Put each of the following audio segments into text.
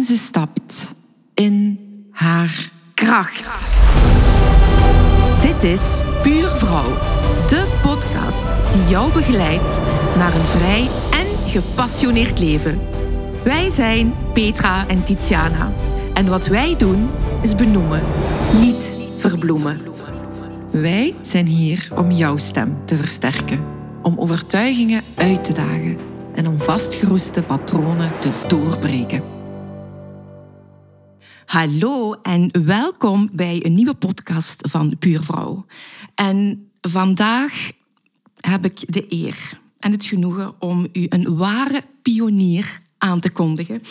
en ze stapt in haar kracht. Dit is Puur Vrouw, de podcast die jou begeleidt naar een vrij en gepassioneerd leven. Wij zijn Petra en Tiziana. En wat wij doen is benoemen, niet verbloemen. Wij zijn hier om jouw stem te versterken, om overtuigingen uit te dagen en om vastgeroeste patronen te doorbreken. Hallo en welkom bij een nieuwe podcast van Puurvrouw. En vandaag heb ik de eer en het genoegen om u een ware pionier aan te kondigen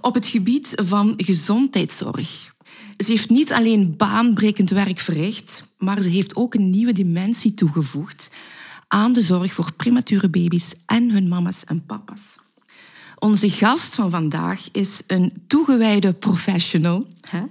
op het gebied van gezondheidszorg. Ze heeft niet alleen baanbrekend werk verricht, maar ze heeft ook een nieuwe dimensie toegevoegd aan de zorg voor premature baby's en hun mama's en papa's. Onze gast van vandaag is een toegewijde professional hè,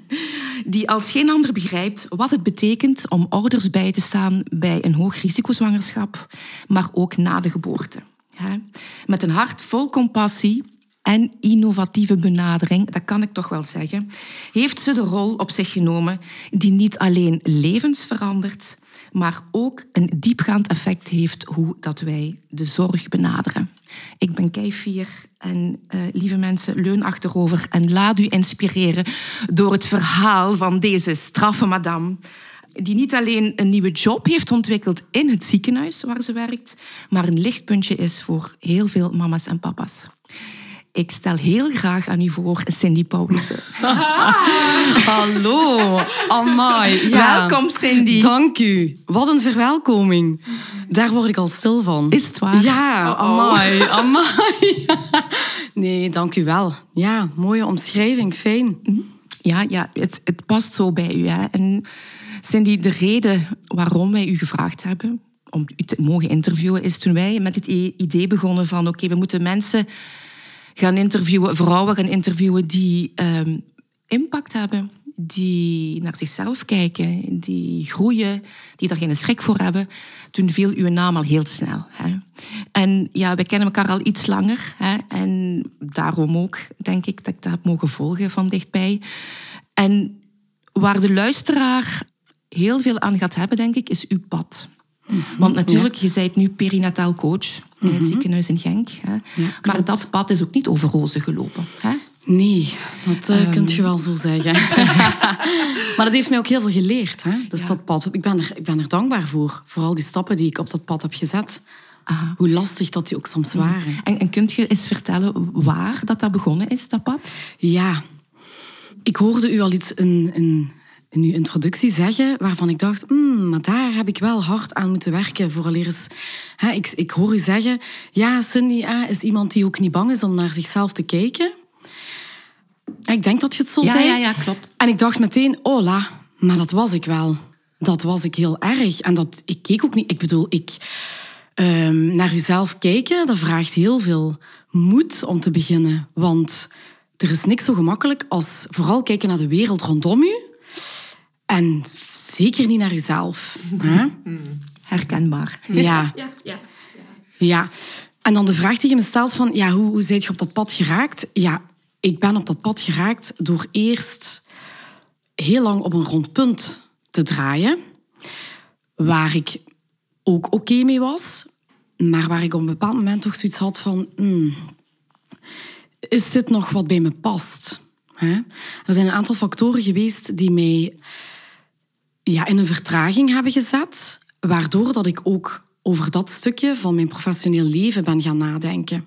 die als geen ander begrijpt wat het betekent om ouders bij te staan bij een hoog risicozwangerschap, maar ook na de geboorte. Hè. Met een hart vol compassie en innovatieve benadering, dat kan ik toch wel zeggen, heeft ze de rol op zich genomen die niet alleen levens verandert, maar ook een diepgaand effect heeft hoe dat wij de zorg benaderen. Ik ben Keifier en uh, lieve mensen, leun achterover en laat u inspireren door het verhaal van deze straffe madame die niet alleen een nieuwe job heeft ontwikkeld in het ziekenhuis waar ze werkt, maar een lichtpuntje is voor heel veel mama's en papa's. Ik stel heel graag aan u voor Cindy Paulussen. Hallo, amai. Ja. Welkom Cindy. Dank u. Wat een verwelkoming. Daar word ik al stil van. Is het waar? Ja, amai, amai. Nee, dank u wel. Ja, mooie omschrijving, fijn. Mhm. Ja, ja het, het past zo bij u. Hè. En Cindy, de reden waarom wij u gevraagd hebben om u te mogen interviewen, is toen wij met het idee begonnen van oké, we moeten mensen gaan interviewen, vrouwen gaan interviewen die ehm, impact hebben, die naar zichzelf kijken, die groeien, die daar geen schrik voor hebben. Toen viel uw naam al heel snel. Hè. En ja, we kennen elkaar al iets langer. Hè, en daarom ook, denk ik, dat ik dat mogen volgen van dichtbij. En waar de luisteraar heel veel aan gaat hebben, denk ik, is uw pad. Want natuurlijk, je bent nu perinataal coach in het mhm. ziekenhuis in Genk. Hè. maar dat pad is ook niet over rozen gelopen. Hè? Nee, dat uh, um... kunt je wel zo zeggen. maar dat heeft mij ook heel veel geleerd. Hè? Dus dat pad, ik ben, er, ik ben er dankbaar voor. Vooral die stappen die ik op dat pad heb gezet. Aha. Hoe lastig dat die ook soms waren. En, en kunt je eens vertellen waar dat, dat begonnen is, dat pad? Ja, ik hoorde u al iets in, in in uw introductie zeggen waarvan ik dacht, mm, maar daar heb ik wel hard aan moeten werken voor eens. Hè, ik, ik hoor u zeggen, ja, Cindy is iemand die ook niet bang is om naar zichzelf te kijken. Ik denk dat je het zo ja, zei. Ja, ja, klopt. En ik dacht meteen, oh la, maar dat was ik wel. Dat was ik heel erg. En dat, ik keek ook niet... Ik bedoel, ik, um, naar uzelf kijken, dat vraagt heel veel moed om te beginnen. Want er is niks zo gemakkelijk als vooral kijken naar de wereld rondom u en zeker niet naar jezelf. Hè? Herkenbaar. Ja. ja, ja, ja. En dan de vraag die je me stelt van, ja, hoe, hoe je op dat pad geraakt? Ja, ik ben op dat pad geraakt door eerst heel lang op een rond punt te draaien, waar ik ook oké mee was, maar waar ik op een bepaald moment toch zoiets had van, hmm, is dit nog wat bij me past? Er zijn een aantal factoren geweest die mij ja, in een vertraging hebben gezet, waardoor dat ik ook over dat stukje van mijn professioneel leven ben gaan nadenken.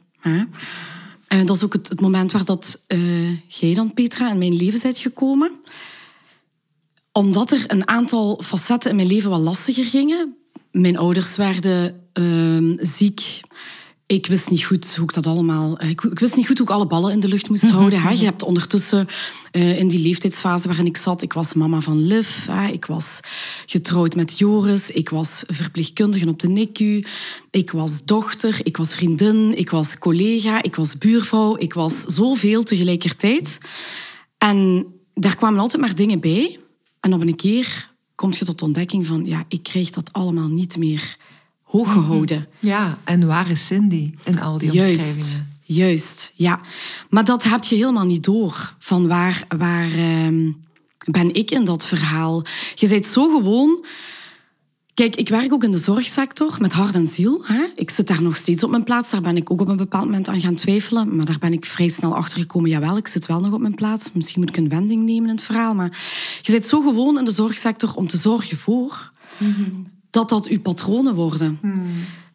En dat is ook het, het moment waar dat, uh, jij dan, Petra, in mijn leven bent gekomen. Omdat er een aantal facetten in mijn leven wat lastiger gingen. Mijn ouders werden uh, ziek ik wist niet goed hoe ik dat allemaal. Eh, ik, wist niet goed hoe ik alle ballen in de lucht moest mhm, houden. Hè. Mhm. Je hebt ondertussen uh, in die leeftijdsfase waarin ik zat, ik was mama van Liv, hè. ik was getrouwd met Joris, ik was verpleegkundige op de NICU, ik was dochter, ik was vriendin, ik was collega, ik was buurvrouw, ik was zoveel tegelijkertijd. En daar kwamen altijd maar dingen bij. En op een keer kom je tot de ontdekking van, ja, ik kreeg dat allemaal niet meer gehouden. Ja, en waar is Cindy in al die Juist. omschrijvingen? juist. Ja. Maar dat heb je helemaal niet door. Van waar, waar ehm, ben ik in dat verhaal? Je bent zo gewoon... Kijk, ik werk ook in de zorgsector met hart en ziel. Hè? Ik zit daar nog steeds op mijn plaats. Daar ben ik ook op een bepaald moment aan gaan twijfelen. Maar daar ben ik vrij snel achter gekomen. Jawel, ik zit wel nog op mijn plaats. Misschien moet ik een wending nemen in het verhaal. Maar je bent zo gewoon in de zorgsector om te zorgen voor... dat dat uw patronen worden.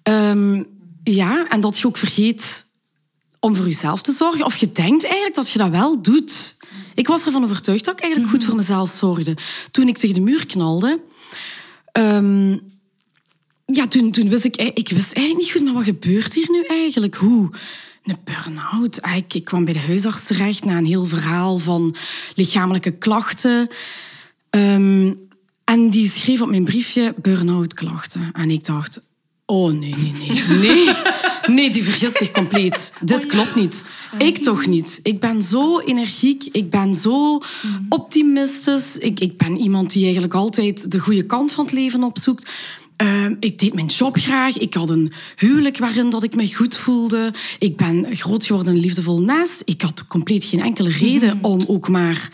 Ehm, ja, en dat je ook vergeet om voor jezelf te zorgen. Of je denkt eigenlijk dat je dat wel doet. Ik was ervan overtuigd dat ik eigenlijk goed voor mezelf zorgde. Toen ik tegen de muur knalde... ehm, ja, toen, toen wist ik... Ik wist eigenlijk niet goed, maar wat gebeurt hier nu eigenlijk? Hoe? Een burn-out. Ah, Ik, ik kwam bij de huisarts terecht na een heel verhaal van lichamelijke klachten. Ehm, en die schreef op mijn briefje burn-out klachten. En ik dacht, oh nee, nee, nee, nee. Nee, die vergist zich compleet. Dit klopt niet. Ik toch niet. Ik ben zo energiek, ik ben zo optimistisch. Ik, ik ben iemand die eigenlijk altijd de goede kant van het leven opzoekt. Ehm, ik deed mijn job graag. Ik had een huwelijk waarin dat ik me goed voelde. Ik ben groot geworden in liefdevol nest. Ik had compleet geen enkele reden om ook maar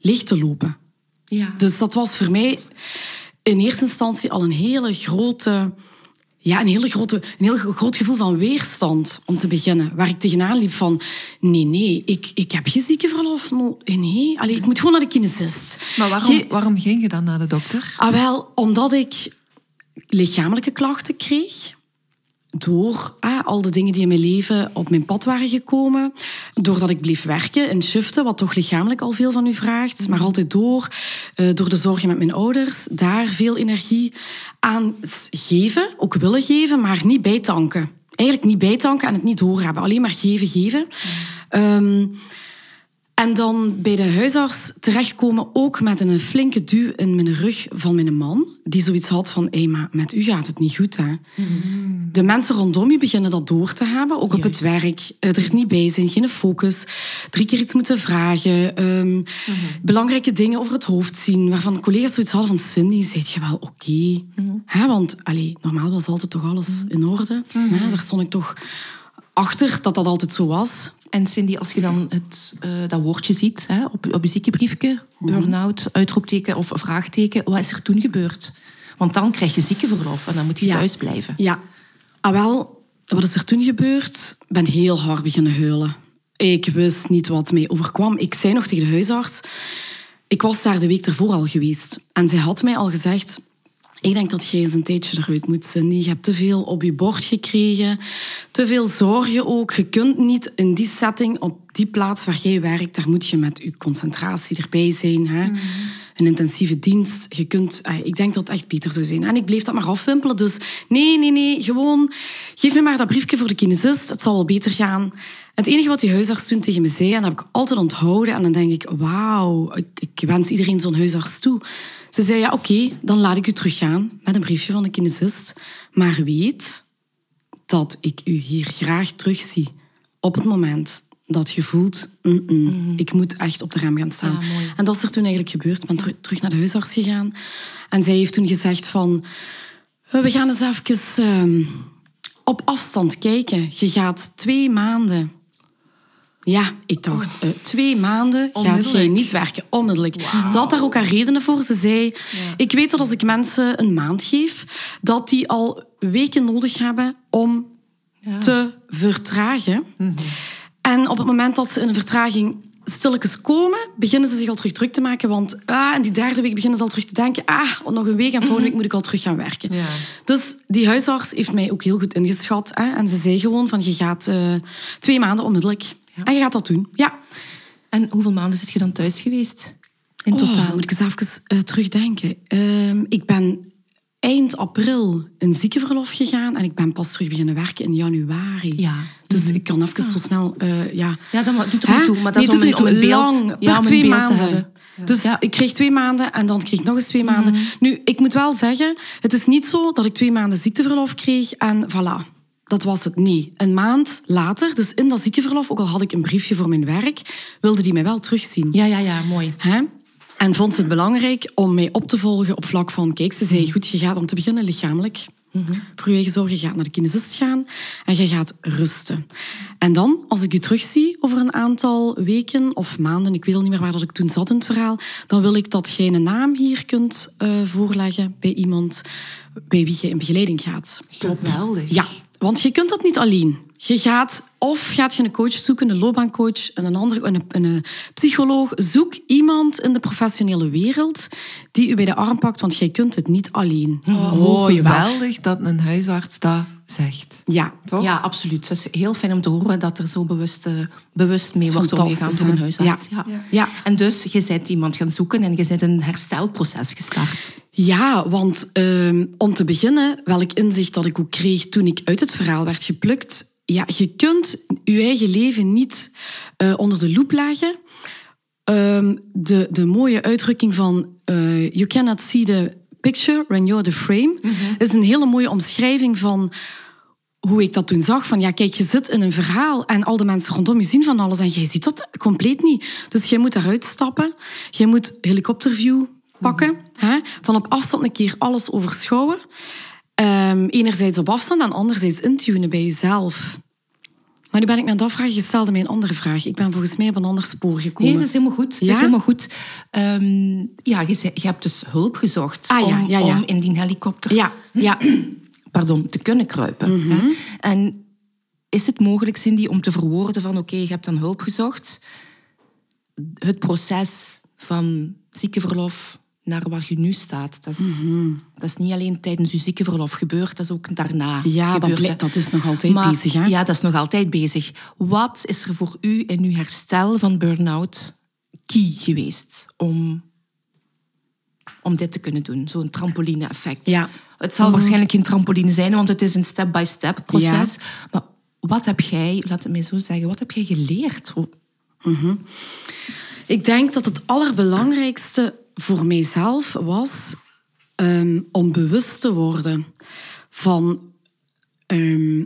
leeg te lopen. Ja. Dus dat was voor mij in eerste instantie al een hele grote... Ja, een, hele grote, een heel groot gevoel van weerstand om te beginnen. Waar ik tegenaan liep van... Nee, nee, ik, ik heb geen ziekenverlof. no- Nee, Allee, ik moet gewoon naar de kinesist. Maar waarom, Ge- waarom ging je dan naar de dokter? Ah, wel, omdat ik lichamelijke klachten kreeg. Door ah, al de dingen die in mijn leven op mijn pad waren gekomen. Doordat ik bleef werken in shiften, wat toch lichamelijk al veel van u vraagt. Maar altijd door. eh, door de zorgen met mijn ouders. Daar veel energie aan geven. Ook willen geven, maar niet bijtanken. Eigenlijk niet bijtanken en het niet doorhebben. Alleen maar geven, geven. Ehm, en dan bij de huisarts terechtkomen, ook met een flinke duw in mijn rug van mijn man. Die zoiets had van, hé, maar met u gaat het niet goed, hè. De mensen rondom je beginnen dat door te hebben, ook op het werk. eh, Er niet bij zijn, geen focus. Drie keer iets moeten vragen. ehm, Belangrijke dingen over het hoofd zien. Waarvan collega's zoiets hadden van, Cindy, zeg je wel oké? Hè, Want allee, normaal was altijd toch alles in orde. Hè, Daar stond ik toch achter dat dat altijd zo was. En Cindy, als je dan het, eh, dat woordje ziet hè, op, op je ziekenbriefje, burn-out, uitroepteken of vraagteken, wat is er toen gebeurd? Want dan krijg je ziekenverlof en dan moet je Ja. thuis blijven. Ja. Ah, wel, wat is er toen gebeurd? Ik ben heel hard beginnen huilen. Ik wist niet wat mij overkwam. Ik zei nog tegen de huisarts... Ik was daar de week ervoor al geweest. En zij had mij al gezegd... Ik denk dat jij eens een tijdje eruit moet, Cindy. Je hebt te veel op je bord gekregen. Te veel zorgen ook. Je kunt niet in die setting, op die plaats waar jij werkt... daar moet je met je concentratie erbij zijn. Hè? Een intensieve dienst. Je kunt, eh, ik denk dat het echt beter zou zijn. En ik bleef dat maar afwimpelen. Dus nee, nee, nee. Gewoon, geef me maar dat briefje voor de kinesist. Het zal wel beter gaan. Het enige wat die huisarts toen tegen me zei, en dat heb ik altijd onthouden. En dan denk ik, wauw, ik, ik wens iedereen zo'n huisarts toe. Ze zei, ja, oké, dan laat ik u teruggaan met een briefje van de kinesist. Maar weet dat ik u hier graag terugzie op het moment dat je voelt, mm, mm, ik moet echt op de rem gaan staan. Ja, en dat is er toen eigenlijk gebeurd. Ik ben teru- terug naar de huisarts gegaan. En zij heeft toen gezegd van, "Eh, we gaan eens even ehm, op afstand kijken. Je gaat twee maanden... Ja, ik dacht, eh, twee maanden gaat Onmiddellijk. niet werken. Onmiddellijk. Ze had daar ook haar redenen voor. Ze zei, ik weet dat als ik mensen een maand geef, dat die al weken nodig hebben om te vertragen. En op het moment dat ze in een vertraging stilletjes komen, beginnen ze zich al terug druk te maken. Want ah, in die derde week beginnen ze al terug te denken... Ah, nog een week en volgende week moet ik al terug gaan werken. Ja. Dus die huisarts heeft mij ook heel goed ingeschat. Hè? En ze zei gewoon van, je gaat eh, twee maanden onmiddellijk. En je gaat dat doen, ja. En hoeveel maanden zit je dan thuis geweest? In totaal? Oh, moet ik eens even eh, terugdenken. Ehm, ik ben eind april in ziekenverlof gegaan en ik ben pas terug beginnen werken in januari. Ja. Dus ik kan even zo snel... eh, ja. Ja, dat doet er niet toe. Maar dat nee, is om doet er een- beeld- Lang, ja, twee beeld maanden. hebben. Dus Ja. ik kreeg twee maanden en dan kreeg ik nog eens twee maanden. Nu, ik moet wel zeggen, het is niet zo dat ik twee maanden ziekteverlof kreeg en voilà. Dat was het. Nee. Een maand later, dus in dat ziekenverlof, ook al had ik een briefje voor mijn werk, wilde die mij wel terugzien. Ja, ja, ja, mooi. Hè? En vond ze het belangrijk om mij op te volgen op vlak van... Kijk, ze zei, goed, je gaat om te beginnen lichamelijk Voor je eigen zorgen. Je gaat naar de kinesist gaan en je gaat rusten. En dan, als ik je terugzie over een aantal weken of maanden, ik weet al niet meer waar dat ik toen zat in het verhaal, dan wil ik dat jij een naam hier kunt eh, voorleggen bij iemand bij wie je in begeleiding gaat. Geweldig. Ja, want je kunt dat niet alleen. Je gaat, of gaat je een coach zoeken, een loopbaancoach, een, andere, een, een psycholoog. Zoek iemand in de professionele wereld die u bij de arm pakt, want jij kunt het niet alleen. Oh, oh geweldig dat een huisarts dat zegt. Ja, toch? Ja, absoluut. Het is heel fijn om te horen dat er zo bewust, uh, bewust mee wordt omgegaan door een huisarts. Ja. Ja. ja. En dus, je bent iemand gaan zoeken en je bent een herstelproces gestart. Ja, want um, om te beginnen, welk inzicht dat ik ook kreeg toen ik uit het verhaal werd geplukt. Ja, je kunt je eigen leven niet uh, onder de loep leggen. Um, de, de mooie uitdrukking van uh, you cannot see the picture when you're the frame, mm -hmm. is een hele mooie omschrijving van hoe ik dat toen zag. Van ja, kijk, je zit in een verhaal en al de mensen rondom je zien van alles en jij ziet dat compleet niet. Dus jij moet eruit stappen. Jij moet helikopterview pakken. Mm -hmm. hè? Van op afstand een keer alles overschouwen. Um, enerzijds op afstand en anderzijds intunen bij jezelf. Maar nu ben ik me aan het afvragen, je stelde mij een andere vraag. Ik ben volgens mij op een ander spoor gekomen. Nee, dat is helemaal goed. Ja? Dat is helemaal goed. Um, ja, je, je, hebt dus hulp gezocht ah, om, ja, om, in die helikopter ja, ja. Pardon, te kunnen kruipen. Mhm. En is het mogelijk, Cindy, om te verwoorden van oké, je hebt dan hulp gezocht. Het proces van ziekenverlof naar waar je nu staat. Dat is, Mhm. dat is niet alleen tijdens je ziekenverlof gebeurd, dat is ook daarna Ja, dat, gebeurd. blijft- hè. dat is nog altijd Maar- bezig. Hè? Ja, dat is nog altijd bezig. Wat is er voor u in uw herstel van burn-out key geweest om, om dit te kunnen doen? Zo'n trampoline-effect. Ja. Het zal waarschijnlijk geen trampoline zijn, want het is een step-by-step proces. Maar wat heb jij, laat het mij zo zeggen, wat heb jij geleerd? Hoe- Ik denk dat het allerbelangrijkste voor mijzelf was ehm, om bewust te worden van ehm,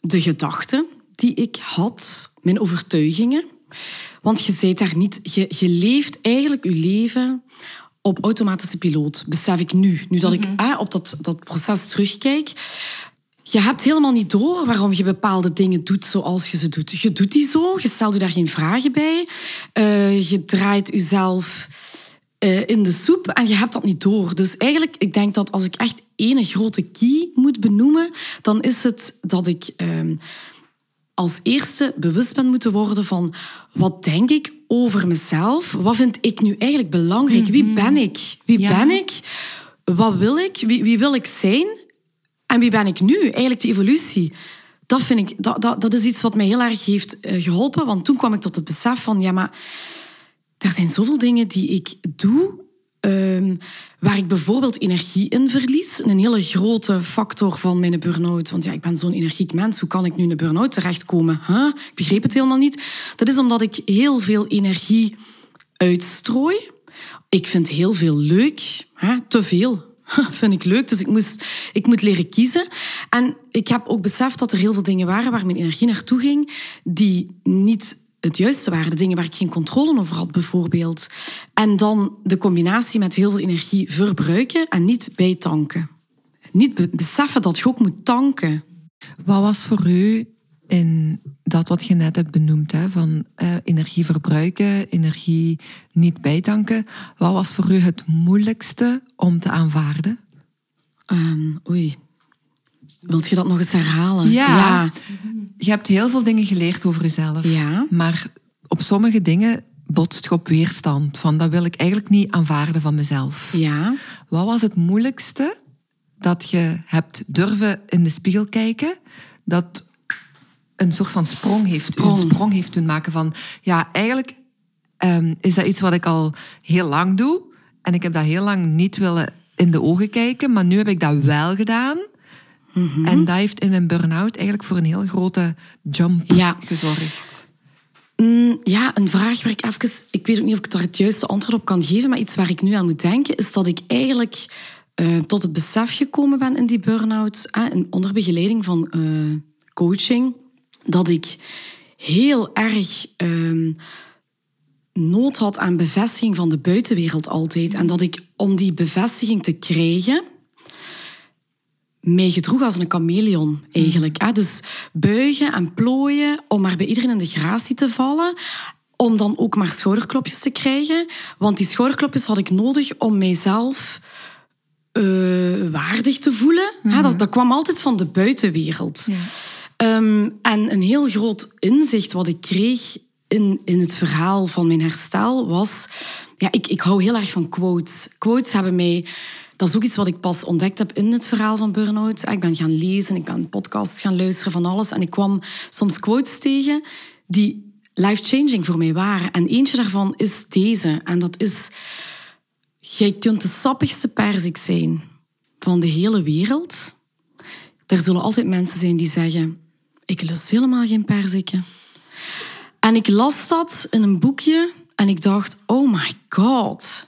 de gedachten die ik had, mijn overtuigingen. Want je zei daar niet, je, je leeft eigenlijk je leven op automatische piloot, besef ik nu. Nu dat ik eh, op dat, dat proces terugkijk. Je hebt helemaal niet door waarom je bepaalde dingen doet zoals je ze doet. Je doet die zo, je stelt je daar geen vragen bij. Eh, je draait jezelf eh, in de soep en je hebt dat niet door. Dus eigenlijk, ik denk dat als ik echt één grote key moet benoemen, dan is het dat ik ehm, als eerste bewust ben moeten worden van wat denk ik over mezelf? Wat vind ik nu eigenlijk belangrijk? Wie ben ik? Wie Ja. ben ik? Wat wil ik? Wie, wie wil ik zijn? En wie ben ik nu? Eigenlijk die evolutie. Dat, vind ik, dat, dat, dat is iets wat mij heel erg heeft eh, geholpen. Want toen kwam ik tot het besef van... Ja, maar er zijn zoveel dingen die ik doe... ehm, waar ik bijvoorbeeld energie in verlies. Een hele grote factor van mijn burn-out. Want ja, ik ben zo'n energiek mens. Hoe kan ik nu in een burn-out terechtkomen? Ik begreep het helemaal niet. Dat is omdat ik heel veel energie uitstrooi. Ik vind heel veel leuk. Te veel vind ik leuk. Dus ik, moest, ik moet leren kiezen. En ik heb ook beseft dat er heel veel dingen waren waar mijn energie naartoe ging, die niet het juiste waren. De dingen waar ik geen controle over had, bijvoorbeeld. En dan de combinatie met heel veel energie verbruiken en niet bijtanken. Niet be- beseffen dat je ook moet tanken. Wat was voor u in dat wat je net hebt benoemd, hè, van eh, energie verbruiken, energie niet bijtanken, wat was voor u het moeilijkste om te aanvaarden? Ehm, oei. Wilt je dat nog eens herhalen? Ja. ja. Je hebt heel veel dingen geleerd over jezelf, Ja. maar op sommige dingen botst je op weerstand. Van dat wil ik eigenlijk niet aanvaarden van mezelf. Ja. Wat was het moeilijkste dat je hebt durven in de spiegel kijken, dat een soort van sprong heeft, Sprong. Een sprong heeft doen maken van, ja, eigenlijk ehm, is dat iets wat ik al heel lang doe en ik heb dat heel lang niet willen in de ogen kijken, maar nu heb ik dat wel gedaan. Mhm. En dat heeft in mijn burn-out eigenlijk voor een heel grote jump Ja. gezorgd. Mm, ja, een vraag waar ik even... Ik weet ook niet of ik daar het juiste antwoord op kan geven, maar iets waar ik nu aan moet denken, is dat ik eigenlijk eh, tot het besef gekomen ben in die burn-out, en onder begeleiding van eh, coaching, dat ik heel erg ehm, nood had aan bevestiging van de buitenwereld altijd. En dat ik, om die bevestiging te krijgen, mij gedroeg als een chameleon eigenlijk. Dus buigen en plooien om maar bij iedereen in de gratie te vallen. Om dan ook maar schouderklopjes te krijgen. Want die schouderklopjes had ik nodig om mijzelf eh, waardig te voelen. Hè, dat, dat kwam altijd van de buitenwereld. Ehm, en een heel groot inzicht wat ik kreeg in, in het verhaal van mijn herstel was... Ja, ik, ik hou heel erg van quotes. Quotes hebben mij... Dat is ook iets wat ik pas ontdekt heb in het verhaal van burn-out. Ik ben gaan lezen, ik ben podcasts gaan luisteren van alles. En ik kwam soms quotes tegen die life-changing voor mij waren. En eentje daarvan is deze. En dat is... Jij kunt de sappigste perzik zijn van de hele wereld. Er zullen altijd mensen zijn die zeggen... Ik lust helemaal geen perziken. En ik las dat in een boekje en ik dacht... Oh my god.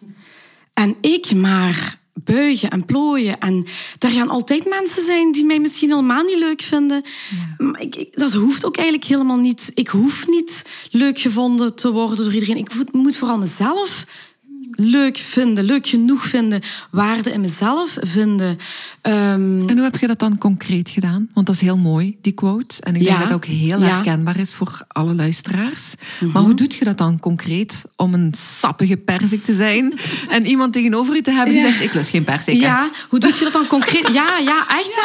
En ik maar buigen en plooien. En er gaan altijd mensen zijn die mij misschien helemaal niet leuk vinden. Maar ik, ik- dat hoeft ook eigenlijk helemaal niet. Ik hoef niet leuk gevonden te worden door iedereen. Ik moet- moet vooral mezelf leuk vinden, leuk genoeg vinden, waarde in mezelf vinden. Ehm, En hoe heb je dat dan concreet gedaan? Want dat is heel mooi, die quote. En ik denk dat dat ook heel Ja. Mhm. herkenbaar is voor alle luisteraars. Maar hoe doet je dat dan concreet om een sappige perzik te zijn en iemand tegenover je te hebben die Ja. zegt, ik lust geen perzik. Ja, hoe doe je dat dan concreet? Ja, ja, echt?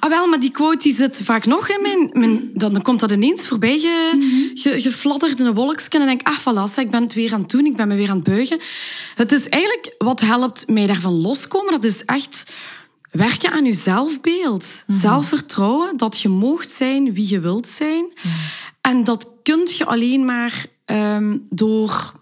Ah, wel, maar die quote die zit vaak nog in mijn... mijn dan, dan komt dat ineens voorbij ge, Mhm. ge- gefladderd in een wolkje. En dan denk ik, ah, voilà, ik ben het weer aan het doen. Ik ben me weer aan het buigen. Het is eigenlijk, wat helpt mij daarvan loskomen, dat is echt werken aan je zelfbeeld. Mhm. Zelfvertrouwen, dat je moogt zijn wie je wilt zijn. En dat kun je alleen maar ehm, door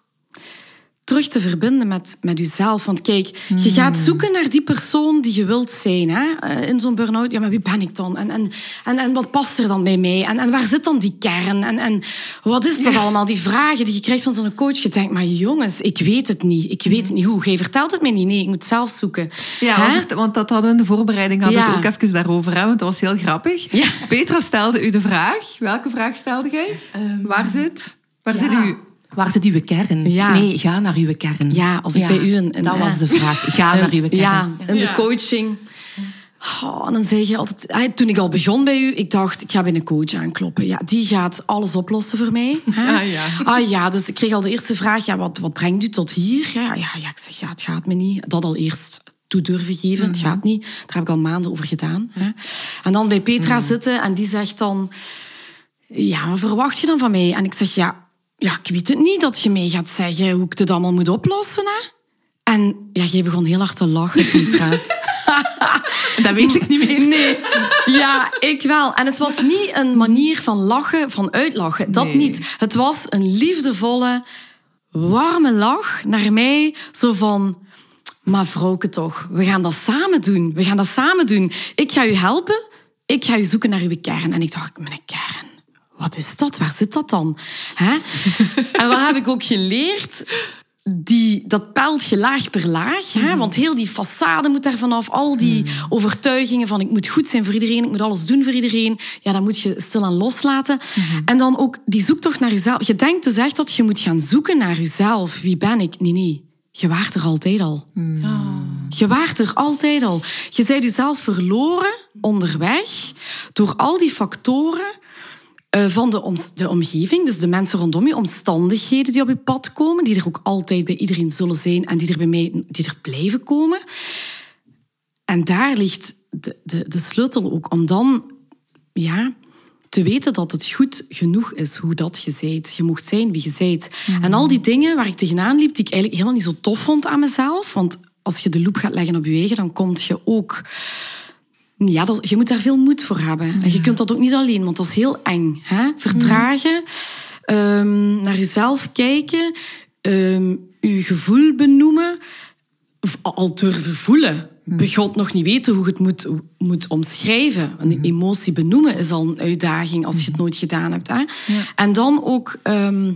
terug te verbinden met, met jezelf. Want kijk, je gaat zoeken naar die persoon die je wilt zijn hè? eh, in zo'n burn-out. Ja, maar wie ben ik dan? En, en, en, en wat past er dan bij mij? En, en waar zit dan die kern? En, en wat is dat allemaal? Die vragen die je krijgt van zo'n coach. Je denkt, maar jongens, ik weet het niet. Ik weet het niet hoe. Jij vertelt het mij niet. Nee, ik moet zelf zoeken. Ja, want- want dat hadden we in de voorbereiding hadden we Ja. het ook even daarover, hè, want dat was heel grappig. Ja. Petra stelde u de vraag. Welke vraag stelde jij? Waar zit? Waar zit u? Waar zit uw kern? Ja. Nee, ga naar uw kern. Ja, als ik bij u een- een- Dat was de vraag. Ga naar uw kern. Ja, in de Ja. coaching. Oh, en dan zeg je altijd... Toen ik al begon bij u, ik dacht, ik ga bij een coach aankloppen. Ja, die gaat alles oplossen voor mij. Hè? Ah, ja. Ah, ja, dus ik kreeg al de eerste vraag, ja, wat, wat brengt u tot hier? Ja, ja, ja, ik zeg, ja, het gaat me niet. Dat al eerst toe durven geven, het gaat niet. Daar heb ik al maanden over gedaan. Hè? En dan bij Petra zitten en die zegt dan... Ja, wat verwacht je dan van mij? En ik zeg, ja, ja, ik weet het niet dat je mij gaat zeggen hoe ik dit allemaal moet oplossen. Hè? En ja, jij begon heel hard te lachen, Petra. Dat weet ik niet meer. Nee, ja, ik wel. En het was niet een manier van lachen, van uitlachen. Dat Nee. niet. Het was een liefdevolle, warme lach naar mij. Zo van, maar vrouwke toch, we gaan dat samen doen. We gaan dat samen doen. Ik ga u helpen. Ik ga u zoeken naar uw kern. En ik dacht, mijn kern? Wat is dat? Waar zit dat dan? Hè? en wat heb ik ook geleerd? die, dat pelt je laag per laag. Hè? Want heel die façade moet daar vanaf. Al die overtuigingen van ik moet goed zijn voor iedereen, ik moet alles doen voor iedereen. Ja, dat moet je stilaan loslaten. En dan ook die zoektocht naar jezelf. Je denkt dus echt dat je moet gaan zoeken naar jezelf. Wie ben ik? Nee, nee. Je waart er altijd al. Je waart er altijd al. Je bent jezelf verloren onderweg door al die factoren eh, van de, om, de omgeving, dus de mensen rondom je, omstandigheden die op je pad komen, die er ook altijd bij iedereen zullen zijn en die er bij mij die er blijven komen. En daar ligt de, de, de sleutel ook om dan ja, te weten dat het goed genoeg is hoe dat je zijt. Je mocht zijn wie je zijt. En al die dingen waar ik tegenaan liep, die ik eigenlijk helemaal niet zo tof vond aan mezelf, want als je de loep gaat leggen op je eigen, dan kom je ook ja, dat, je moet daar veel moed voor hebben. En je kunt dat ook niet alleen, want dat is heel eng. Hè? Vertragen, ehm, naar jezelf kijken, ehm, je gevoel benoemen, al durven voelen. Begot nog niet weten hoe je het moet, moet omschrijven. Een emotie benoemen is al een uitdaging als je het nooit gedaan hebt. Hè? En dan ook ehm,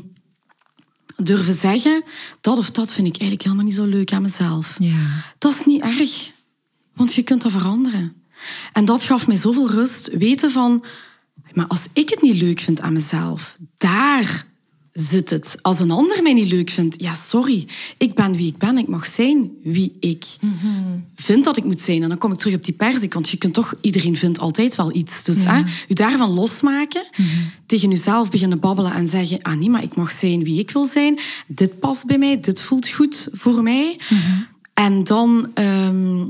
durven zeggen, dat of dat vind ik eigenlijk helemaal niet zo leuk aan mezelf. Ja. Dat is niet erg, want je kunt dat veranderen. En dat gaf mij zoveel rust. Weten van, maar als ik het niet leuk vind aan mezelf, daar zit het. Als een ander mij niet leuk vindt, ja, sorry. Ik ben wie ik ben. Ik mag zijn wie ik vind dat ik moet zijn. En dan kom ik terug op die persik. Want je kunt toch, iedereen vindt altijd wel iets. Dus hè, u daarvan losmaken, tegen uzelf beginnen babbelen en zeggen: Ah nee, maar ik mag zijn wie ik wil zijn. Dit past bij mij, dit voelt goed voor mij. En dan. ehm,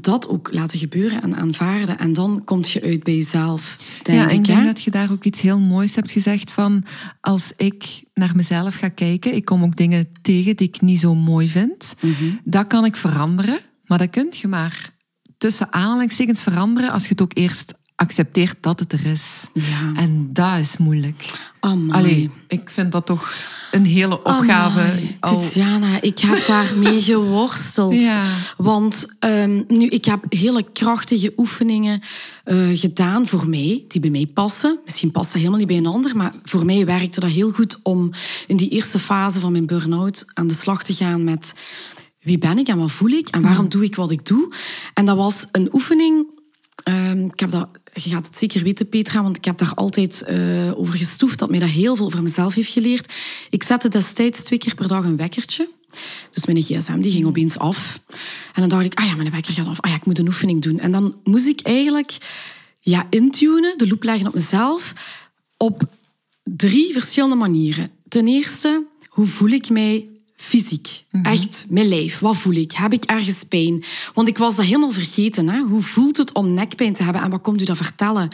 dat ook laten gebeuren en aanvaarden. En dan kom je uit bij jezelf, denk ja, ik. ik denk hè? dat je daar ook iets heel moois hebt gezegd van als ik naar mezelf ga kijken, ik kom ook dingen tegen die ik niet zo mooi vind. Mhm. Dat kan ik veranderen, maar dat kun je maar tussen aanhalingstekens veranderen als je het ook eerst accepteert dat het er is. Ja. En dat is moeilijk. Allee, ik vind dat toch een hele opgave. Tatjana, ik heb daarmee geworsteld. Ja. Want ehm, nu, ik heb hele krachtige oefeningen eh, gedaan voor mij, die bij mij passen. Misschien past dat helemaal niet bij een ander, maar voor mij werkte dat heel goed om in die eerste fase van mijn burn-out aan de slag te gaan met wie ben ik en wat voel ik en waarom doe ik wat ik doe. En dat was een oefening Ehm, ik heb dat, je gaat het zeker weten, Petra, want ik heb daar altijd eh, over gestoefd, dat mij dat heel veel over mezelf heeft geleerd. Ik zette destijds twee keer per dag een wekkertje. Dus mijn gsm die ging opeens af. En dan dacht ik, ah ja, mijn wekker gaat af. Ah ja, ik moet een oefening doen. En dan moest ik eigenlijk ja, intunen, de loop leggen op mezelf, op drie verschillende manieren. Ten eerste, hoe voel ik mij fysiek? Echt, mijn lijf. Wat voel ik? Heb ik ergens pijn? Want ik was dat helemaal vergeten. Hè? Hoe voelt het om nekpijn te hebben? En wat komt u dat vertellen?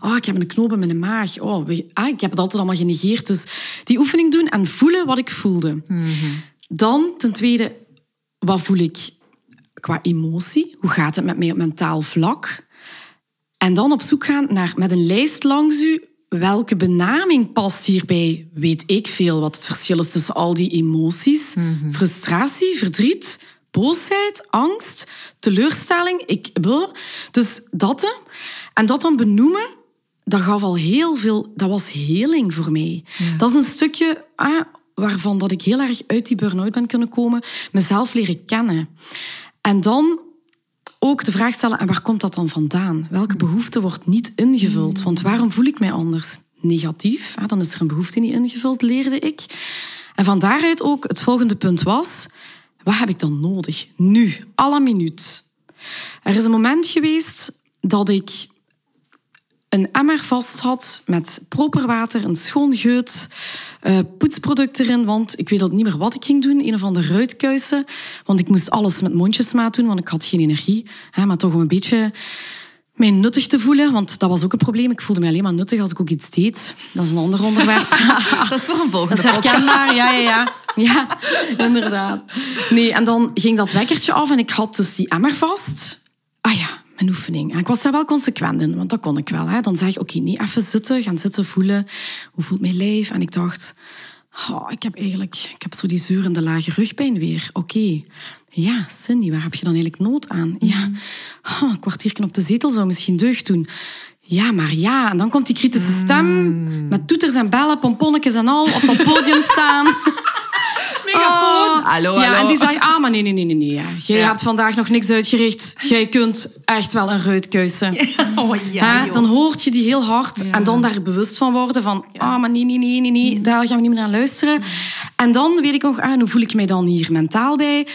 Ah, ik heb een knoop in mijn maag. Oh, we- ah, ik heb het altijd allemaal genegeerd. Dus die oefening doen en voelen wat ik voelde. Dan, ten tweede, wat voel ik qua emotie? Hoe gaat het met mij op mentaal vlak? En dan op zoek gaan naar, met een lijst langs u, welke benaming past hierbij? Weet ik veel wat het verschil is tussen al die emoties? Frustratie, verdriet, boosheid, angst, teleurstelling. Ik, wil. dus dat. En dat dan benoemen, dat gaf al heel veel... Dat was heling voor mij. Dat is een stukje ah, waarvan dat ik heel erg uit die burn-out ben kunnen komen. Mezelf leren kennen. En dan ook de vraag stellen, en waar komt dat dan vandaan? Welke behoefte wordt niet ingevuld? Want waarom voel ik mij anders? Negatief, hè, dan is er een behoefte niet ingevuld, leerde ik. En van daaruit ook het volgende punt was, wat heb ik dan nodig? Nu, la minuut. Er is een moment geweest dat ik een emmer vast had met proper water, een schoon geut, eh, poetsproduct erin, want ik weet al niet meer wat ik ging doen. Een of andere ruitkuisen, want ik moest alles met mondjesmaat doen, want ik had geen energie. Hè, maar toch om een beetje mij nuttig te voelen, want dat was ook een probleem. Ik voelde me alleen maar nuttig als ik ook iets deed. Dat is een ander onderwerp. Dat is voor een volgende Dat is herkenbaar, ja, ja, ja. Ja, inderdaad. Nee, en dan ging dat wekkertje af en ik had dus die emmer vast. Ah ja, mijn oefening. En ik was daar wel consequent in, want dat kon ik wel. Hè. Dan zeg ik, oké, nee, even zitten, gaan zitten, voelen. Hoe voelt mijn lijf? En ik dacht, oh, ik heb eigenlijk ik heb zo die zeurende lage rugpijn weer. Oké, ja, Cindy, waar heb je dan eigenlijk nood aan? Ja, oh, een kwartiertje op de zetel zou misschien deugd doen. Ja, maar ja. En dan komt die kritische stem met toeters en bellen, pomponnetjes en al op dat podium staan. Megafoon. Oh. Hallo, Ja, hallo. en die zei, ah, maar nee, nee, nee, nee. nee. ja. Jij Ja. hebt vandaag nog niks uitgericht. Jij kunt echt wel een ruitkuisen. Oh Hè? Dan hoort je die heel hard en dan daar bewust van worden van, ah, maar nee, nee, nee, nee, nee, daar gaan we niet meer naar luisteren. En dan weet ik nog, ah, hoe voel ik mij dan hier mentaal bij?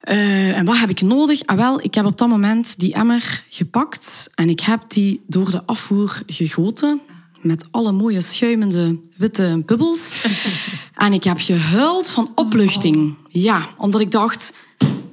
Eh, en wat heb ik nodig? Ah, wel, ik heb op dat moment die emmer gepakt en ik heb die door de afvoer gegoten met alle mooie schuimende witte bubbels. en ik heb gehuild van opluchting. Ja, omdat ik dacht...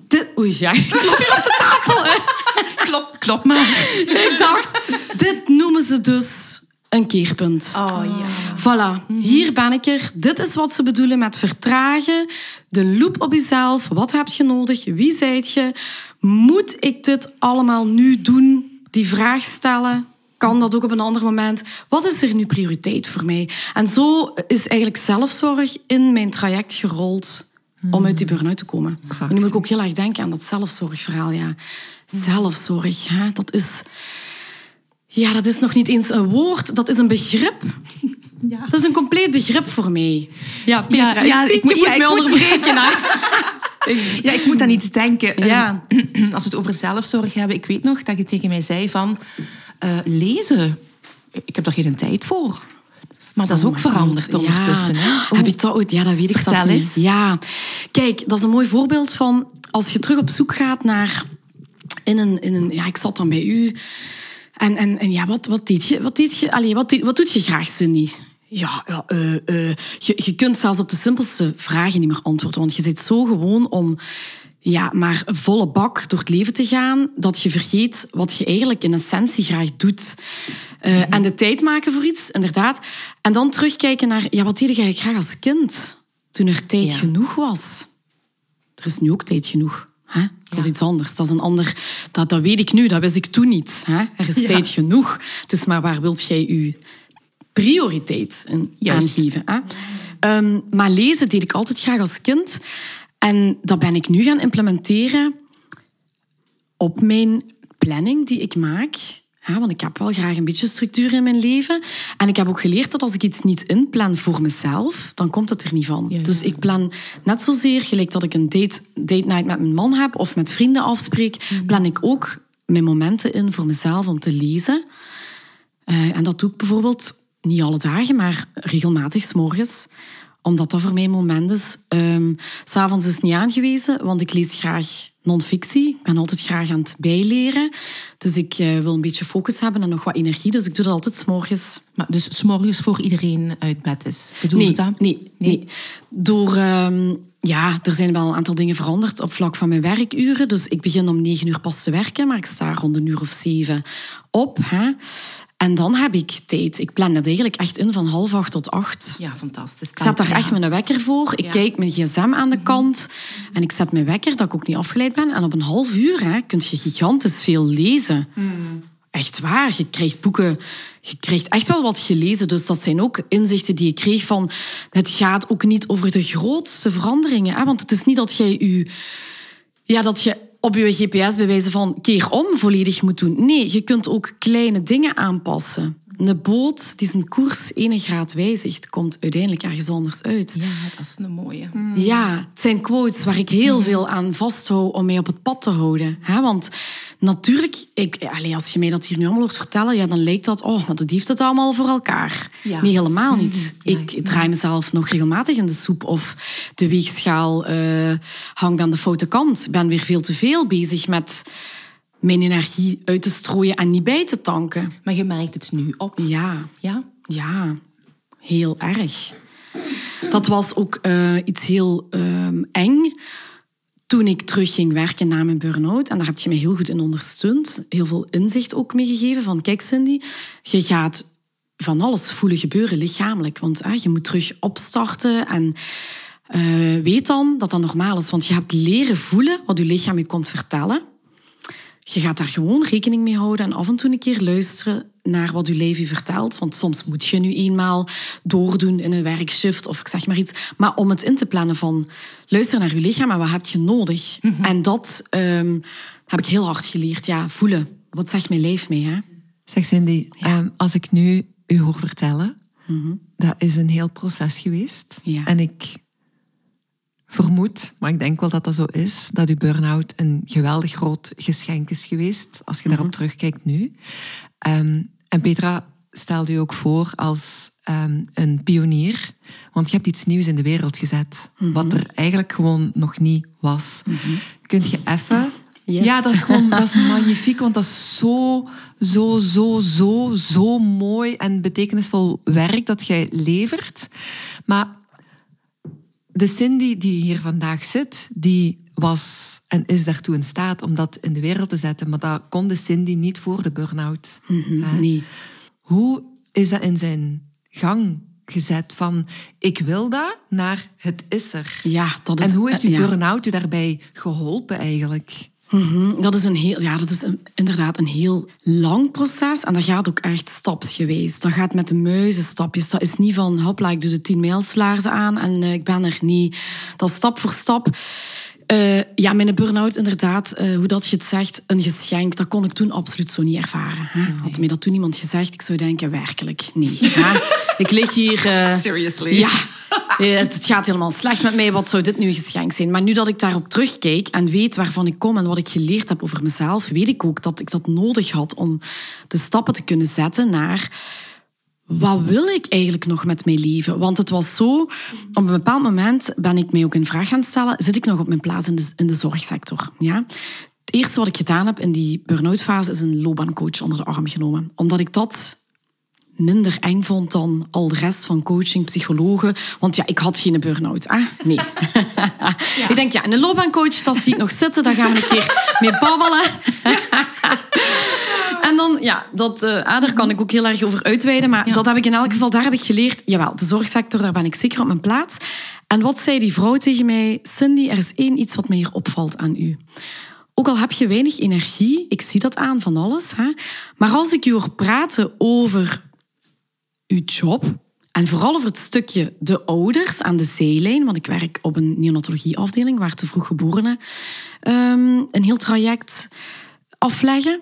Dit, oei, ja, ik klop hier op de tafel. Hè. Klop, klop maar. Ik dacht, dit noemen ze dus een keerpunt. Oh ja. Voilà, hier ben ik er. Dit is wat ze bedoelen met vertragen. De loop op jezelf. Wat heb je nodig? Wie zijt je? Moet ik dit allemaal nu doen? Die vraag stellen. Kan dat ook op een ander moment? Wat is er nu prioriteit voor mij? En zo is eigenlijk zelfzorg in mijn traject gerold om uit die burn-out te komen. En nu moet ik ook heel erg denken aan dat zelfzorgverhaal. Ja. Zelfzorg, hè? dat is... Ja, dat is nog niet eens een woord, dat is een begrip. Ja. Dat is een compleet begrip voor mij. Ja, Petra, Ja, ja, ik, zie, ik moet- je moet ja, me ik moet- onderbreken. Ja, ik moet aan iets denken. Ja. Ehm, Als we het over zelfzorg hebben, ik weet nog dat je tegen mij zei van... eh, lezen, ik heb daar geen tijd voor. Maar dat is ook Oh God. veranderd ondertussen, hè? Ja. Hoe- Heb je dat ooit? Ja, dat weet ik Vertel zelfs niet. eens. Ja. Kijk, dat is een mooi voorbeeld van als je terug op zoek gaat naar in een, in een ja, ik zat dan bij u en, en, en ja, wat, wat deed je? Wat deed je? Allee, wat, wat doet je graag, Cindy? Ja, ja eh, eh, je, je kunt zelfs op de simpelste vragen niet meer antwoorden, want je zit zo gewoon om ja, maar volle bak door het leven te gaan, dat je vergeet wat je eigenlijk in essentie graag doet. Eh, En de tijd maken voor iets, inderdaad. En dan terugkijken naar, ja, wat deed ik eigenlijk graag als kind? Toen er tijd Ja. genoeg was. Er is nu ook tijd genoeg. Hè? Dat is iets anders. Dat is een ander. Dat, dat weet ik nu, dat wist ik toen niet. Hè? Er is Ja. tijd genoeg. Het is maar waar wilt jij je prioriteit in Juist. aangeven. Hè? Ehm, maar lezen deed ik altijd graag als kind. En dat ben ik nu gaan implementeren op mijn planning die ik maak. Ja, want ik heb wel graag een beetje structuur in mijn leven. En ik heb ook geleerd dat als ik iets niet inplan voor mezelf, dan komt het er niet van. Dus ik plan net zozeer, gelijk dat ik een date, date night met mijn man heb of met vrienden afspreek, plan ik ook mijn momenten in voor mezelf om te lezen. Eh, en dat doe ik bijvoorbeeld niet alle dagen, maar regelmatig s'morgens. Omdat dat voor mij moment is. Ehm, S'avonds is het niet aangewezen, want ik lees graag non-fictie. Ik ben altijd graag aan het bijleren. Dus ik eh, wil een beetje focus hebben en nog wat energie. Dus ik doe dat altijd s'morgens. Maar dus s'morgens voor iedereen uit bed is. Bedoel Nee, je dat? nee, nee. Door, ehm, ja, er zijn wel een aantal dingen veranderd op vlak van mijn werkuren. Dus ik begin om negen uur pas te werken, maar ik sta rond een uur of zeven op. Hè. En dan heb ik tijd. Ik plan het eigenlijk echt in van half acht tot acht. Ja, fantastisch. Ik zet daar echt mijn wekker voor. Ik Ja. kijk mijn gsm aan de kant. En ik zet mijn wekker, dat ik ook niet afgeleid ben. En op een half uur hè, kun je gigantisch veel lezen. Echt waar. Je krijgt boeken... Je krijgt echt wel wat gelezen. Dus dat zijn ook inzichten die ik kreeg van... Het gaat ook niet over de grootste veranderingen. Hè? Want het is niet dat jij je... Ja, dat je op je GPS bij wijze van keer om volledig moet doen. Nee, je kunt ook kleine dingen aanpassen. Een boot die zijn koers ene graad wijzigt, komt uiteindelijk ergens anders uit. Ja, dat is een mooie. Ja, het zijn quotes waar ik heel veel aan vasthoud om mij op het pad te houden. Hè? Want natuurlijk, ik, allee, als je mij dat hier nu allemaal hoort vertellen, ja, dan lijkt dat, oh, maar dat heeft het allemaal voor elkaar. Ja. Nee, helemaal niet. Ja, Ik draai mezelf nog regelmatig in de soep of de weegschaal eh, hangt aan de foute kant. Ik ben weer veel te veel bezig met mijn energie uit te strooien en niet bij te tanken. Maar je merkt het nu op. Ja, Ja? ja, heel erg. Dat was ook eh, iets heel ehm, eng toen ik terug ging werken na mijn burn-out. En daar heb je me heel goed in ondersteund. Heel veel inzicht ook meegegeven van... Kijk Cindy, je gaat van alles voelen gebeuren lichamelijk. Want je moet terug opstarten en... eh, weet dan dat dat normaal is, want je hebt leren voelen wat je lichaam je komt vertellen. Je gaat daar gewoon rekening mee houden en af en toe een keer luisteren naar wat je lijf je vertelt. Want soms moet je nu eenmaal doordoen in een werkshift of ik zeg maar iets. Maar om het in te plannen van luister naar je lichaam en wat heb je nodig. En dat ehm, heb ik heel hard geleerd. Ja, voelen. Wat zegt mijn lijf mee? Hè? Zeg Cindy, ehm, als ik nu u hoor vertellen, dat is een heel proces geweest. Ja. En ik vermoed, maar ik denk wel dat dat zo is, dat uw burn-out een geweldig groot geschenk is geweest, als je daarop terugkijkt nu. Ehm, en Petra stelde u ook voor als ehm, een pionier, want je hebt iets nieuws in de wereld gezet, wat er eigenlijk gewoon nog niet was. Kunt je even... Yes. Ja, dat is gewoon dat is magnifiek, want dat is zo, zo, zo, zo, zo mooi en betekenisvol werk dat jij levert. Maar de Cindy die hier vandaag zit, die was en is daartoe in staat om dat in de wereld te zetten. Maar dat kon de Cindy niet voor de burn-out. Nee. Hoe is dat in zijn gang gezet van ik wil dat naar het is er? Ja, dat is... En hoe heeft uw ja. burn-out u daarbij geholpen eigenlijk? Mhm, Dat is, een heel, ja, dat is inderdaad een heel lang proces. En dat gaat ook echt stapsgewijs. Dat gaat met de muizenstapjes. Dat is niet van, hopla, ik doe de tien mijlslaarzen aan en eh, ik ben er niet. Dat is stap voor stap. Eh, ja, mijn burn-out, inderdaad, eh, hoe dat je het zegt, een geschenk, dat kon ik toen absoluut zo niet ervaren. Hè? Had mij dat toen iemand gezegd, ik zou denken, werkelijk, nee. ik lig hier... eh, Seriously? Ja, het het gaat helemaal slecht met mij. Wat zou dit nu een geschenk zijn? Maar nu dat ik daarop terugkijk en weet waarvan ik kom en wat ik geleerd heb over mezelf, weet ik ook dat ik dat nodig had om de stappen te kunnen zetten naar wat wil ik eigenlijk nog met mijn leven? Want het was zo, op een bepaald moment ben ik mij ook een vraag gaan stellen, zit ik nog op mijn plaats in de, in de zorgsector? Ja? Het eerste wat ik gedaan heb in die burn-out fase is een loopbaancoach onder de arm genomen. Omdat ik dat minder eng vond dan al de rest van coaching, psychologen. Want ja, ik had geen burn-out. Ah, nee. Ik denk, ja, een loopbaancoach, dat zie ik nog zitten. Daar gaan we een keer mee babbelen. En dan, ja, dat, uh, daar kan ik ook heel erg over uitweiden. Maar dat heb ik in elk geval, daar heb ik geleerd. Jawel, de zorgsector, daar ben ik zeker op mijn plaats. En wat zei die vrouw tegen mij? Cindy, er is één iets wat mij hier opvalt aan u. Ook al heb je weinig energie, ik zie dat aan van alles. Hè? Maar als ik u hoor praten over uw job, en vooral over het stukje de ouders aan de zijlijn, want ik werk op een neonatologieafdeling waar te vroeg geborenen um, een heel traject afleggen.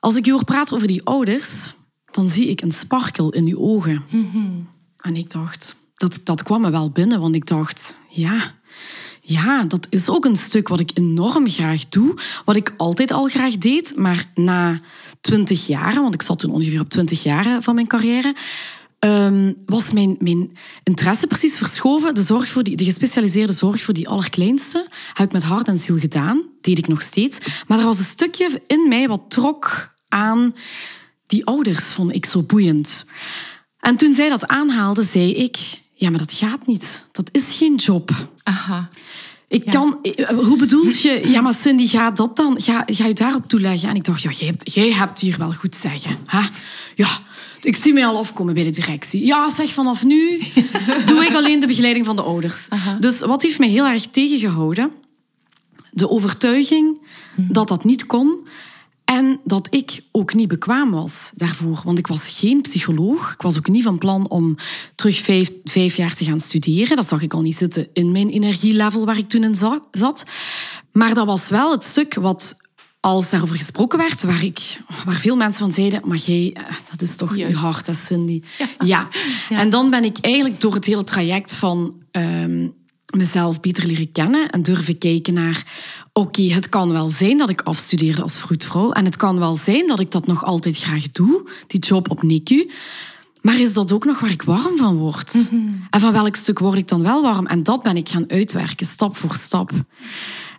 Als ik u hoor praten over die ouders, dan zie ik een sparkel in uw ogen. En ik dacht, dat, dat kwam me wel binnen, want ik dacht, ja, ja, dat is ook een stuk wat ik enorm graag doe. Wat ik altijd al graag deed, maar na twintig jaar, want ik zat toen ongeveer op twintig jaar van mijn carrière, um, was mijn, mijn interesse precies verschoven. De, zorg voor die, de gespecialiseerde zorg voor die allerkleinste heb ik met hart en ziel gedaan. Deed ik nog steeds. Maar er was een stukje in mij wat trok aan die ouders, vond ik zo boeiend. En toen zij dat aanhaalde, zei ik... Ja, maar dat gaat niet. Dat is geen job. Aha. Ik kan, hoe bedoelt je? Ja, maar Cindy, ga dat dan? Ga, ga je daarop toeleggen? En ik dacht, ja, jij hebt, jij hebt hier wel goed zeggen. Hè? Ja, ik zie mij al afkomen bij de directie. Ja, zeg, vanaf nu doe ik alleen de begeleiding van de ouders. Dus wat heeft mij heel erg tegengehouden? De overtuiging dat dat niet kon. En dat ik ook niet bekwaam was daarvoor. Want ik was geen psycholoog. Ik was ook niet van plan om terug vijf, vijf jaar te gaan studeren. Dat zag ik al niet zitten in mijn energielevel waar ik toen in zat. Maar dat was wel het stuk wat als daarover gesproken werd, waar, ik, waar veel mensen van zeiden, maar jij, eh, dat is toch Juist. je hart, hè, Cindy. Ja. ja. En dan ben ik eigenlijk door het hele traject van ehm, mezelf beter leren kennen en durven kijken naar, oké, het kan wel zijn dat ik afstudeerde als vroedvrouw en het kan wel zijn dat ik dat nog altijd graag doe, die job op NICU. Maar is dat ook nog waar ik warm van word? Mhm. En van welk stuk word ik dan wel warm? En dat ben ik gaan uitwerken, stap voor stap.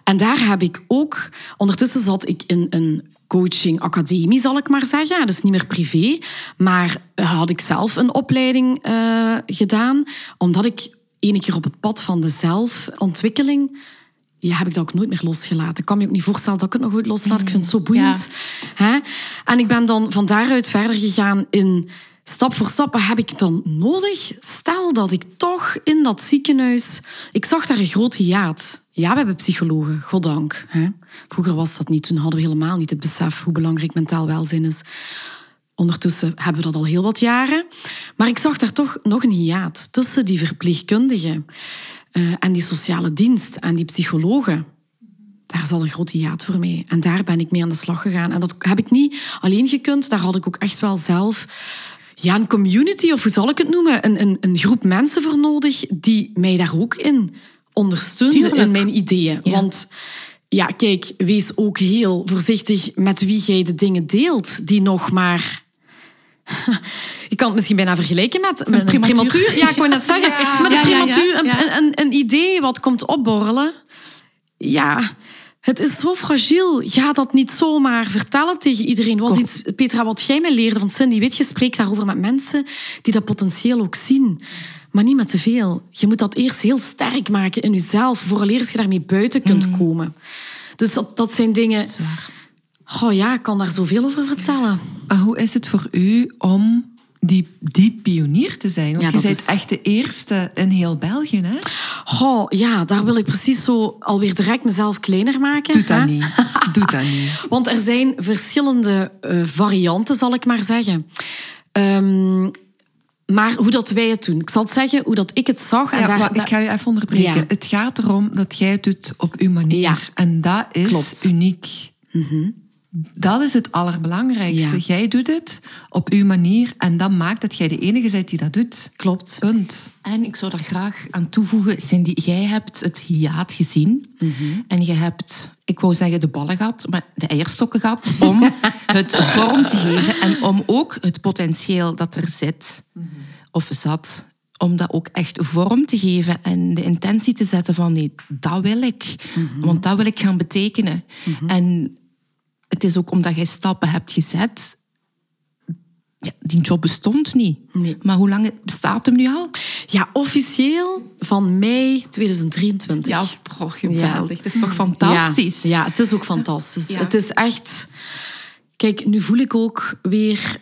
En daar heb ik ook... Ondertussen zat ik in een coaching-academie, zal ik maar zeggen. Dus niet meer privé. Maar had ik zelf een opleiding uh, gedaan. Omdat ik ene keer op het pad van de zelfontwikkeling... Ja, heb ik dat ook nooit meer losgelaten. Ik kan me ook niet voorstellen dat ik het nog ooit loslaat. Ik vind het zo boeiend. Hè? En ik ben dan van daaruit verder gegaan in stap voor stap, heb ik dan nodig? Stel dat ik toch in dat ziekenhuis... Ik zag daar een groot hiaat. Ja, we hebben psychologen, goddank. Hè? Vroeger was dat niet. Toen hadden we helemaal niet het besef hoe belangrijk mentaal welzijn is. Ondertussen hebben we dat al heel wat jaren. Maar ik zag daar toch nog een hiaat tussen die verpleegkundigen uh, en die sociale dienst en die psychologen. Daar zat een groot hiaat voor mij. En daar ben ik mee aan de slag gegaan. En dat heb ik niet alleen gekund. Daar had ik ook echt wel zelf ja, een community, of hoe zal ik het noemen? Een, een, een groep mensen voor nodig die mij daar ook in ondersteunden in mijn ideeën. Want ja, kijk, wees ook heel voorzichtig met wie jij de dingen deelt die nog maar je kan het misschien bijna vergelijken met, een, prematuur. Ja, ik wou net zeggen. Met een prematuur, een, een, een, idee wat komt opborrelen. Ja, het is zo fragiel. Ga dat niet zomaar vertellen tegen iedereen. Was iets, Petra, wat jij mij leerde van Cindy, weet je, spreek daarover met mensen die dat potentieel ook zien. Maar niet met te veel. Je moet dat eerst heel sterk maken in jezelf, vooraleer je daarmee buiten kunt mm. komen. Dus dat, dat zijn dingen... Oh ja, ik kan daar zoveel over vertellen. Maar hoe is het voor u om die, die pionier te zijn. Want je bent is... echt de eerste in heel België, hè? Oh, ja, daar wil ik precies zo alweer direct mezelf kleiner maken. Doe dat niet. Doe dat niet. Want er zijn verschillende uh, varianten, zal ik maar zeggen. Um, maar hoe dat wij het doen. Ik zal het zeggen hoe dat ik het zag. En ja, daar, ik ga je even onderbreken. Ja. Het gaat erom dat jij het doet op uw manier. Ja. En dat is Klopt. uniek. Mm Dat is het allerbelangrijkste. Ja. Jij doet het op uw manier en dat maakt dat jij de enige bent die dat doet. Klopt. Punt. En ik zou daar graag aan toevoegen, Cindy, jij hebt het hiaat gezien. En je hebt, ik wou zeggen de ballen gehad, maar de eierstokken gehad om het vorm te geven. En om ook het potentieel dat er zit, of zat, om dat ook echt vorm te geven. En de intentie te zetten van, nee, dat wil ik. Want dat wil ik gaan betekenen. En het is ook omdat jij stappen hebt gezet... Ja, die job bestond niet. Nee. Maar hoe lang bestaat hem nu al? Ja, officieel van mei 2023. Ja, toch geweldig. Dat is toch fantastisch? Ja, ja, het is ook fantastisch. Ja. Het is echt... Kijk, nu voel ik ook weer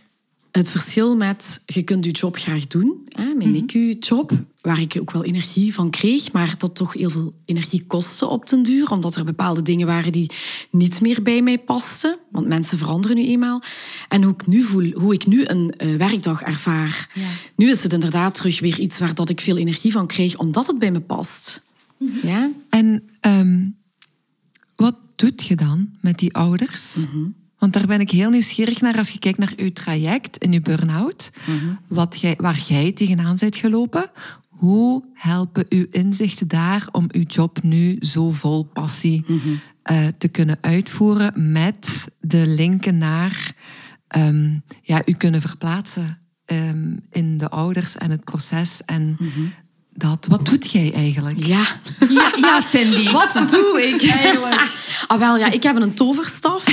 het verschil met... Je kunt je job graag doen. Hè? Mijn NICU-job, waar ik ook wel energie van kreeg, maar dat toch heel veel energie kostte op den duur, omdat er bepaalde dingen waren die niet meer bij mij pasten. Want mensen veranderen nu eenmaal. En hoe ik nu voel, hoe ik nu een eh, werkdag ervaar. Ja. Nu is het inderdaad terug weer iets waar dat ik veel energie van kreeg, omdat het bij me past. Ja? En ehm, wat doet je dan met die ouders? Want daar ben ik heel nieuwsgierig naar als je kijkt naar uw traject in uw burn-out. Wat jij, waar jij tegenaan bent gelopen. Hoe helpen uw inzichten daar om uw job nu zo vol passie eh, te kunnen uitvoeren met de linken naar ehm, ja, u kunnen verplaatsen ehm, in de ouders en het proces en dat. Wat doet jij eigenlijk? Ja. Ja, ja, Cindy. Wat doe ik eigenlijk? Ah, wel, ja, ik heb een toverstaf.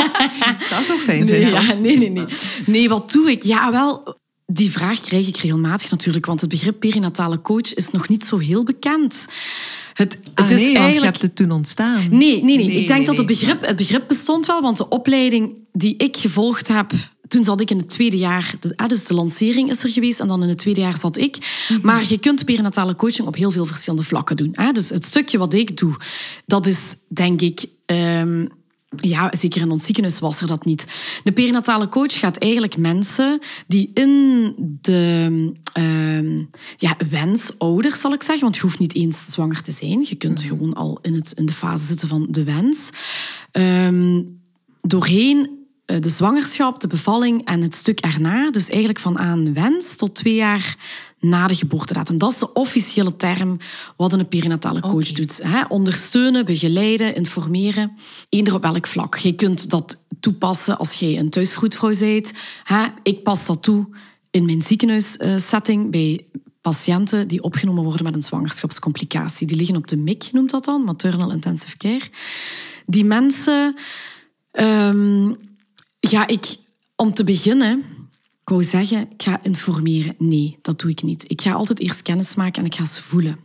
Dat zou fijn zijn. Nee, soms. ja, nee, nee, nee. Nee, wat doe ik? Ja, wel, die vraag krijg ik regelmatig natuurlijk, want het begrip perinatale coach is nog niet zo heel bekend. Het, het Ah, is nee, want je eigenlijk... hebt het toen ontstaan. Nee, nee, nee. Nee, Ik denk nee, dat het begrip, het begrip bestond wel, want de opleiding die ik gevolgd heb, toen zat ik in het tweede jaar. ah, Dus de lancering is er geweest en dan in het tweede jaar zat ik. Mhm. Maar je kunt perinatale coaching op heel veel verschillende vlakken doen. Dus het stukje wat ik doe, dat is denk ik... ehm, ja, zeker in ons ziekenhuis was er dat niet. De perinatale coach gaat eigenlijk mensen die in de ehm ja, wensouder, zal ik zeggen, want je hoeft niet eens zwanger te zijn. Je kunt gewoon al in, het, in de fase zitten van de wens. Ehm, doorheen de zwangerschap, de bevalling en het stuk erna, dus eigenlijk van aan wens tot twee jaar na de geboortedatum. Dat is de officiële term wat een perinatale coach doet. Hè? Ondersteunen, begeleiden, informeren, eender op welk vlak. Je kunt dat toepassen als jij een thuisvroedvrouw bent. Hè? Ik pas dat toe in mijn ziekenhuissetting bij patiënten die opgenomen worden met een zwangerschapscomplicatie. Die liggen op de MIC, noemt dat dan, Maternal Intensive Care. Die mensen... ehm, ja, ik... Om te beginnen... Ik wou zeggen, ik ga informeren. Nee, dat doe ik niet. Ik ga altijd eerst kennis maken en ik ga ze voelen.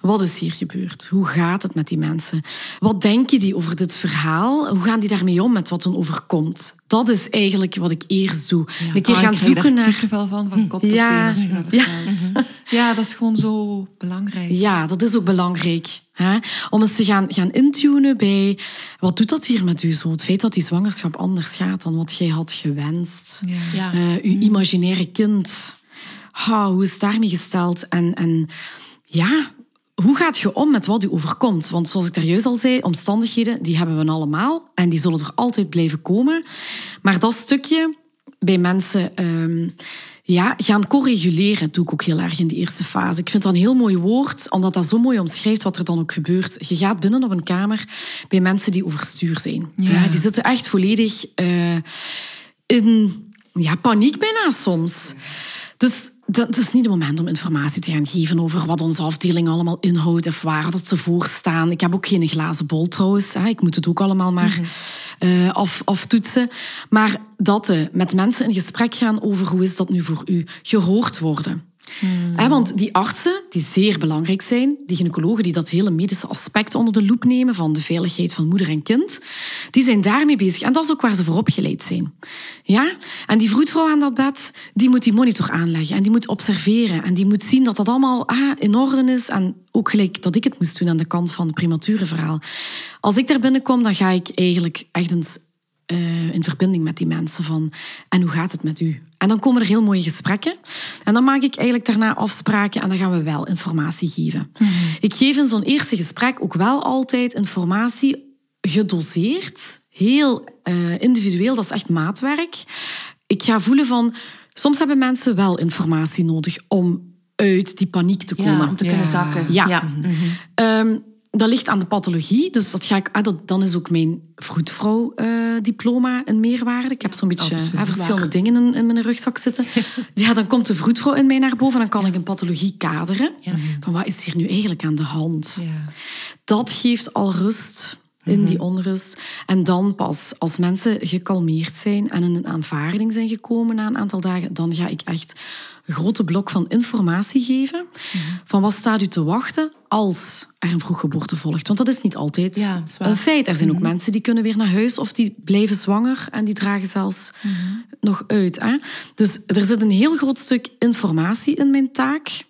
Wat is hier gebeurd? Hoe gaat het met die mensen? Wat denken die over dit verhaal? Hoe gaan die daarmee om met wat hen overkomt? Dat is eigenlijk wat ik eerst doe. een keer Ah, gaan ik zoeken naar... kippenvel van, van kop tot Ja. teen als je dat Ja. vertelt. Ja, dat is gewoon zo belangrijk. Ja, dat is ook belangrijk. Hè? Om eens te gaan, gaan intunen bij... Wat doet dat hier met u zo? Het feit dat die zwangerschap anders gaat dan wat jij had gewenst. Ja. Ja. Eh, uw imaginaire kind. Hoe is het daarmee gesteld? En, en ja, hoe gaat je om met wat u overkomt? Want zoals ik daar juist al zei, omstandigheden, die hebben we allemaal. En die zullen er altijd blijven komen. Maar dat stukje bij mensen... ehm, ja, gaan co-reguleren doe ik ook heel erg in die eerste fase. Ik vind dat een heel mooi woord, omdat dat zo mooi omschrijft wat er dan ook gebeurt. Je gaat binnen op een kamer bij mensen die overstuur zijn. Ja. Ja, die zitten echt volledig eh, in ja, paniek bijna soms. Dus dat, dat is niet het moment om informatie te gaan geven over wat onze afdeling allemaal inhoudt of waar dat ze voor staan. Ik heb ook geen glazen bol trouwens. Hè. Ik moet het ook allemaal maar eh, af, aftoetsen. Maar dat eh, met mensen in gesprek gaan over hoe is dat nu voor u, gehoord worden. Want die artsen, die zeer belangrijk zijn, die gynaecologen die dat hele medische aspect onder de loep nemen van de veiligheid van moeder en kind, die zijn daarmee bezig. En dat is ook waar ze voor opgeleid zijn. Ja? En die vroedvrouw aan dat bed, die moet die monitor aanleggen en die moet observeren en die moet zien dat dat allemaal ah, in orde is en ook gelijk dat ik het moest doen aan de kant van het premature verhaal. Als ik daar binnenkom, dan ga ik eigenlijk echt eens eh, in verbinding met die mensen van en hoe gaat het met u? En dan komen er heel mooie gesprekken. En dan maak ik eigenlijk daarna afspraken en dan gaan we wel informatie geven. Ik geef in zo'n eerste gesprek ook wel altijd informatie gedoseerd. heel eh, individueel, dat is echt maatwerk. Ik ga voelen van, soms hebben mensen wel informatie nodig om uit die paniek te komen. Ja, om te kunnen Ja. zakken. Ja. Ehm, dat ligt aan de pathologie. Dus dat ga ik, ah, dat, dan is ook mijn vroedvrouw-diploma een meerwaarde. Ik heb zo'n beetje Absoluut. verschillende dingen in, in mijn rugzak zitten. Ja, dan komt de vroedvrouw in mij naar boven en dan kan ik een pathologie kaderen. Van wat is hier nu eigenlijk aan de hand? Ja. Dat geeft al rust in die onrust. En dan pas, als mensen gekalmeerd zijn en in een aanvaarding zijn gekomen na een aantal dagen, dan ga ik echt een grote blok van informatie geven. Van wat staat u te wachten als er een vroeggeboorte volgt. Want dat is niet altijd Ja, is een feit. Er zijn ook mensen die kunnen weer naar huis of die blijven zwanger en die dragen zelfs nog uit. Hè? Dus er zit een heel groot stuk informatie in mijn taak.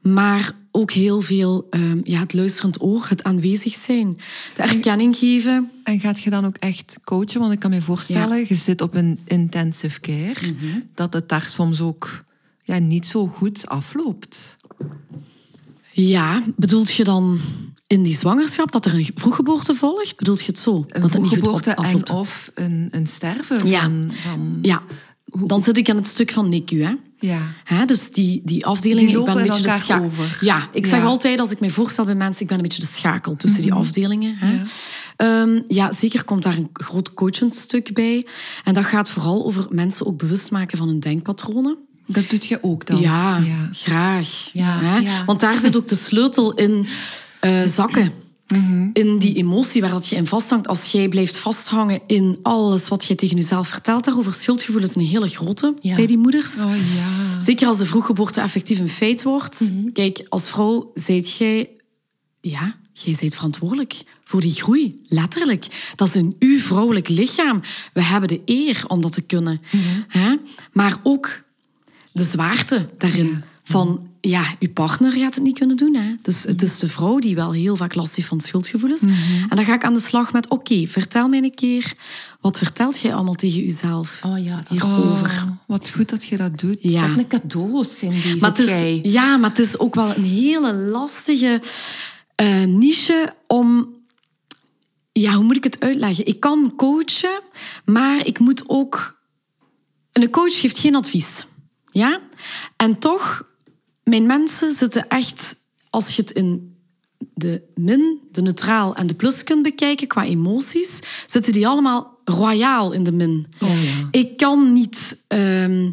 Maar ook heel veel ehm, ja, het luisterend oor, het aanwezig zijn. De erkenning geven. En gaat je dan ook echt coachen? Want ik kan me voorstellen, je zit op een intensive care, dat het daar soms ook ja, niet zo goed afloopt. Ja, bedoelt je dan in die zwangerschap dat er een vroeggeboorte volgt? Bedoelt je het zo? Een dat het niet goed vroeggeboorte en afloopt? of een, een sterven Ja. van... van Ja, dan zit ik aan het stuk van NICU. Hè? ja. Hè, dus die, die afdelingen, Die ik ben een beetje de. Ja, ik zeg Ja. altijd als ik mij voorstel bij mensen, ik ben een beetje de schakel tussen die afdelingen. Hè. Ja. Ja. ja, zeker komt daar een groot coachend stuk bij. En dat gaat vooral over mensen ook bewust maken van hun denkpatronen. Dat doet je ook dan? Ja, ja. graag. Ja, Hè? Want daar zit ook de sleutel in eh, zakken. Mhm. In die emotie waar dat je in vasthangt. Als jij blijft vasthangen in alles wat je tegen jezelf vertelt daarover. Schuldgevoel is een hele grote Ja. bij die moeders. Oh ja. Zeker als de vroeggeboorte effectief een feit wordt. Kijk, als vrouw zijt jij... Ja, jij zijt verantwoordelijk voor die groei. Letterlijk. Dat is in uw vrouwelijk lichaam. We hebben de eer om dat te kunnen. Hè? Maar ook de zwaarte daarin. Van, ja, uw partner gaat het niet kunnen doen. Hè? Dus het is de vrouw die wel heel vaak last heeft van schuldgevoel is. En dan ga ik aan de slag met, oké, vertel mij een keer... Wat vertelt jij allemaal tegen jezelf Oh ja, hierover? Oh, wat goed dat je dat doet. Ja. Wat een cadeau, Cindy, Maar het zeg is, jij. ja, maar het is ook wel een hele lastige eh, niche om... Ja, hoe moet ik het uitleggen? Ik kan coachen, maar ik moet ook... Een coach geeft geen advies. Ja? En toch, mijn mensen zitten echt... Als je het in de min, de neutraal en de plus kunt bekijken qua emoties, zitten die allemaal royaal in de min. Oh ja. Ik kan niet... ehm,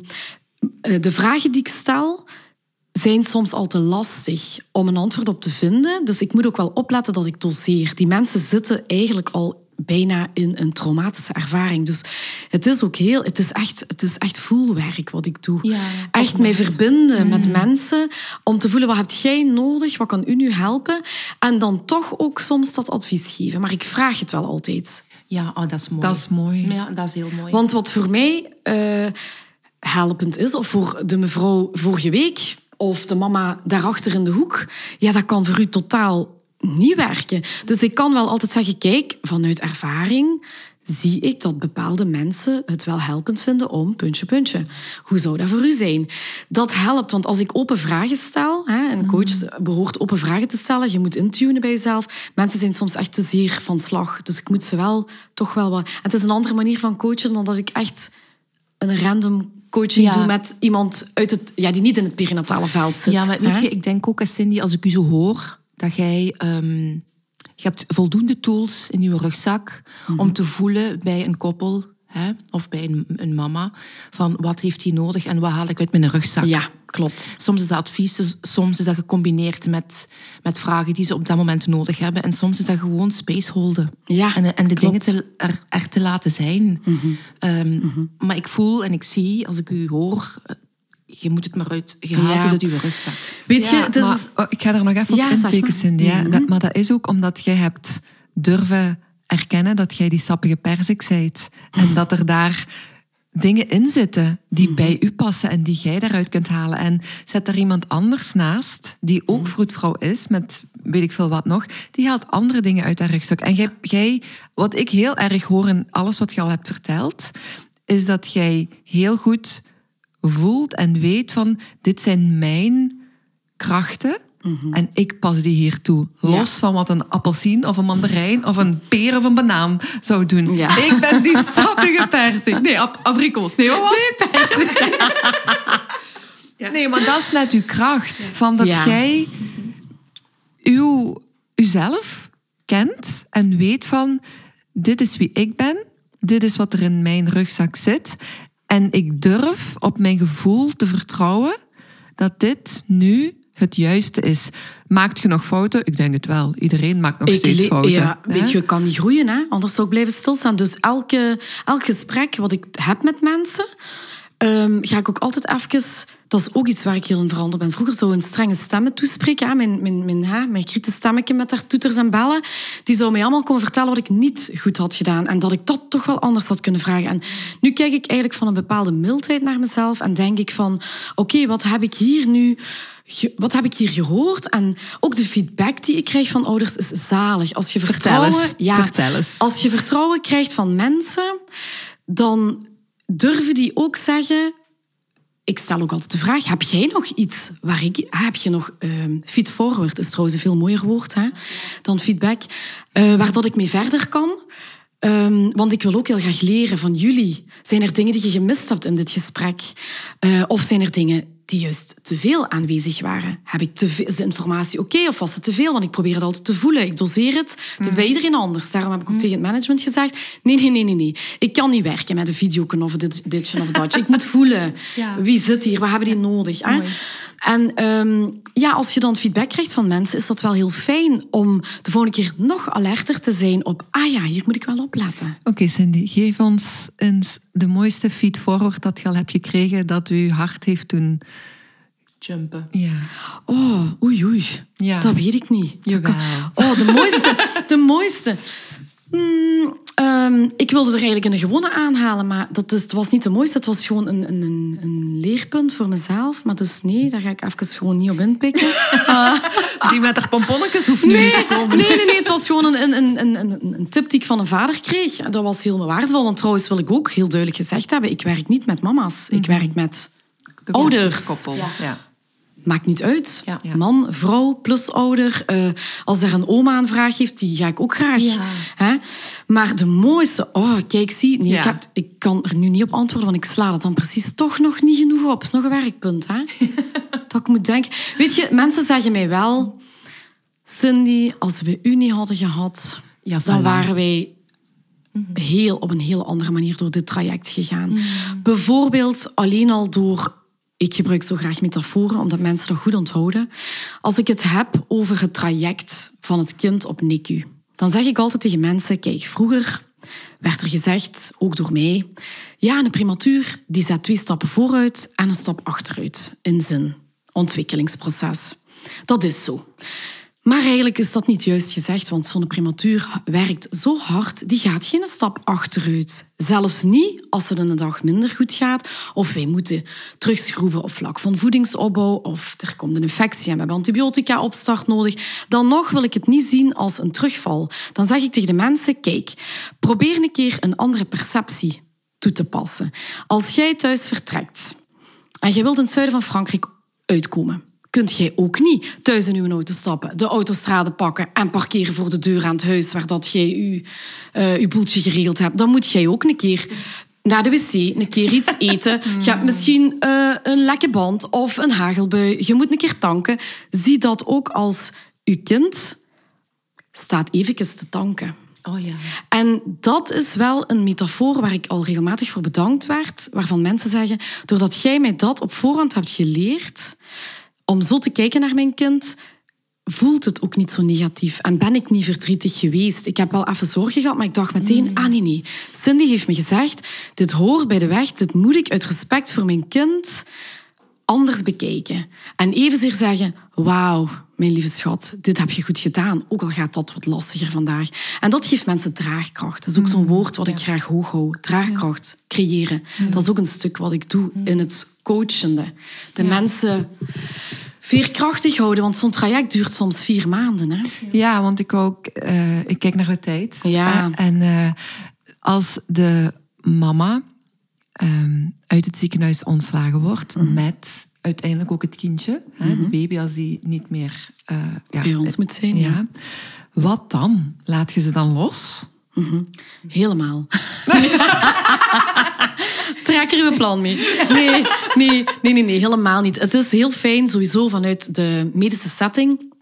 eh, de vragen die ik stel zijn soms al te lastig om een antwoord op te vinden. Dus ik moet ook wel opletten dat ik doseer. Die mensen zitten eigenlijk al bijna in een traumatische ervaring. Dus het is ook heel... Het is echt, het is echt voelwerk wat ik doe. Ja, echt mij verbinden met mensen om te voelen wat hebt jij nodig, wat kan u nu helpen en dan toch ook soms dat advies geven. Maar ik vraag het wel altijd. Ja, oh, dat is mooi. Dat is mooi. Ja, dat is heel mooi. Want wat voor mij eh, helpend is, of voor de mevrouw vorige week, of de mama daarachter in de hoek, ja, dat kan voor u totaal niet werken. Dus ik kan wel altijd zeggen, kijk, vanuit ervaring zie ik dat bepaalde mensen het wel helpend vinden om puntje, puntje. Hoe zou dat voor u zijn? Dat helpt, want als ik open vragen stel, hè, een coach behoort open vragen te stellen, je moet intunen bij jezelf. Mensen zijn soms echt te zeer van slag, dus ik moet ze wel toch wel wat... En het is een andere manier van coachen dan dat ik echt een random coaching Ja. doe met iemand uit het, ja, die niet in het perinatale veld zit. Ja, maar weet hè? je, ik denk ook, Cindy, als ik u zo hoor, dat jij... ehm, je hebt voldoende tools in je rugzak Mhm. om te voelen bij een koppel hè, of bij een, een mama van wat heeft hij nodig en wat haal ik uit mijn rugzak. Ja, klopt. Soms is dat advies, dus soms is dat gecombineerd met, met vragen die ze op dat moment nodig hebben. En soms is dat gewoon space holden. Ja, en, en de klopt. dingen te, er, er te laten zijn. Ehm, Maar ik voel en ik zie, als ik u hoor, eh, je moet het maar uit, je haalt Ja. het uit rugzak. Weet je, Ja, is... maar, oh, ik ga er nog even Ja, op inpikken. Cindy. Dat- maar dat is ook omdat jij hebt durven erkennen dat jij die sappige perzik bent. En dat er daar dingen in zitten die bij u passen en die jij daaruit kunt halen. En zet er iemand anders naast, die ook vroedvrouw is, met weet ik veel wat nog, die haalt andere dingen uit haar rugzak. En jij, jij, wat ik heel erg hoor in alles wat je al hebt verteld, is dat jij heel goed voelt en weet van dit zijn mijn krachten En ik pas die hier toe. Los van wat een appelsien of een mandarijn of een peer of een banaan zou doen. Ja. Ik ben die sappige persik. Nee, ap abrikoos. Nee, wat was het? Nee, maar dat is net uw kracht. Van dat jij uw, uzelf kent en weet van... Dit is wie ik ben. Dit is wat er in mijn rugzak zit. En ik durf op mijn gevoel te vertrouwen dat dit nu het juiste is. Maakt je nog fouten? Ik denk het wel. Iedereen maakt nog steeds fouten. Ja, hè? weet je, kan niet groeien, hè? anders zou ik blijven stilstaan. Dus elke, elk gesprek wat ik heb met mensen, ehm, ga ik ook altijd even... Dat is ook iets waar ik heel in veranderd ben. Vroeger zou een strenge stemmen toespreken. Hè? Mijn, mijn, mijn, hè? mijn kritische stemmetje met haar toeters en bellen. Die zou mij allemaal komen vertellen wat ik niet goed had gedaan. En dat ik dat toch wel anders had kunnen vragen. En nu kijk ik eigenlijk van een bepaalde mildheid naar mezelf. En denk ik van, oké, wat heb ik hier nu... Wat heb ik hier gehoord? En ook de feedback die ik krijg van ouders is zalig. Als je Vertel vertrouwen, eens, ja, vertel eens. Als je vertrouwen krijgt van mensen, dan durven die ook zeggen. Ik stel ook altijd de vraag: heb jij nog iets waar ik. Heb je nog. ehm feed forward is trouwens een veel mooier woord dan feedback. eh, waar dat ik mee verder kan. Ehm, want ik wil ook heel graag leren van jullie. Zijn er dingen die je gemist hebt in dit gesprek? Eh, of zijn er dingen die juist te veel aanwezig waren? Heb ik te veel, is de informatie oké of was het te veel? Want ik probeer het altijd te voelen. Ik doseer het. Het is bij iedereen anders. Daarom heb ik ook tegen het management gezegd... Nee, nee, nee, nee, nee. Ik kan niet werken met een video of dit, ditje of datje. Ik moet voelen. Ja. Wie zit hier? Wat hebben die nodig? Hè? En ehm, ja, als je dan feedback krijgt van mensen, is dat wel heel fijn om de volgende keer nog alerter te zijn op... Ah ja, hier moet ik wel opletten. Oké, Cindy, geef ons eens de mooiste feed forward dat je al hebt gekregen dat uw hart heeft toen... Jumpen. Ja. Oh, oei, oei. Ja. Dat weet ik niet. Jawel. Oh, de mooiste. de mooiste. Hmm, ehm, ik wilde er eigenlijk een gewone aanhalen, maar dat is, het was niet de mooiste. Het was gewoon een, een, een, een leerpunt voor mezelf. Maar dus nee, daar ga ik even gewoon niet op inpikken. Die met haar pomponnetjes hoeft nu niet te komen. Nee, nee, nee. Het was gewoon een, een, een, een, een tip die ik van een vader kreeg. Dat was heel waardevol. Want trouwens wil ik ook heel duidelijk gezegd hebben, ik werk niet met mama's. Ik werk met De ouders. koppel. Ja. Ja. Maakt niet uit. Ja. Man, vrouw, plus ouder. Eh, als er een oma een vraag heeft, die ga ik ook graag. Ja. Hè? Maar de mooiste... Oh, kijk, zie. Nee, Ja. ik, heb, ik kan er nu niet op antwoorden, want ik sla dat dan precies toch nog niet genoeg op. Dat is nog een werkpunt, hè? dat ik moet denken... Weet je, mensen zeggen mij wel... Cindy, als we u niet hadden gehad, Ja, dan waren wij heel, op een heel andere manier door dit traject gegaan. Bijvoorbeeld alleen al door... Ik gebruik zo graag metaforen, omdat mensen dat goed onthouden. Als ik het heb over het traject van het kind op NICU, dan zeg ik altijd tegen mensen... Kijk, vroeger werd er gezegd, ook door mij... Ja, een prematuur die zet twee stappen vooruit en een stap achteruit in zijn ontwikkelingsproces. Dat is zo. Maar eigenlijk is dat niet juist gezegd, want zo'n prematuur werkt zo hard, die gaat geen stap achteruit. Zelfs niet als het een dag minder goed gaat, of wij moeten terugschroeven op vlak van voedingsopbouw, of er komt een infectie en we hebben antibiotica op start nodig. Dan nog wil ik het niet zien als een terugval. Dan zeg ik tegen de mensen, kijk, probeer een keer een andere perceptie toe te passen. Als jij thuis vertrekt en je wilt in het zuiden van Frankrijk uitkomen, kunt jij ook niet thuis in uw auto stappen, de autostrade pakken en parkeren voor de deur aan het huis waar dat jij je, eh, je boeltje geregeld hebt. Dan moet jij ook een keer naar de wc, een keer iets eten. Je hebt misschien eh, een lekke band of een hagelbui. Je moet een keer tanken. Zie dat ook als je kind staat even te tanken. Oh ja. En dat is wel een metafoor waar ik al regelmatig voor bedankt werd, waarvan mensen zeggen, doordat jij mij dat op voorhand hebt geleerd, om zo te kijken naar mijn kind, voelt het ook niet zo negatief. En ben ik niet verdrietig geweest. Ik heb wel even zorgen gehad, maar ik dacht meteen, ah nee, nee. Cindy heeft me gezegd, dit hoort bij de weg, dit moet ik uit respect voor mijn kind anders bekijken. En evenzeer zeggen, wauw, mijn lieve schat, dit heb je goed gedaan. Ook al gaat dat wat lastiger vandaag. En dat geeft mensen draagkracht. Dat is ook zo'n woord wat ik graag hoog hou. Draagkracht creëren. Dat is ook een stuk wat ik doe in het coachende. De mensen veerkrachtig houden, want zo'n traject duurt soms vier maanden. Hè? Ja, want ik ook, eh, ik kijk naar de tijd. Ja. Eh, en eh, als de mama ehm, uit het ziekenhuis ontslagen wordt met uiteindelijk ook het kindje, de baby, als die niet meer eh, ja, Bij ons moet zijn, Ja. ja. Wat dan? Laat je ze dan los? Helemaal. Trek er uw plan mee. Nee, nee, nee, nee, nee, helemaal niet. Het is heel fijn, sowieso vanuit de medische setting.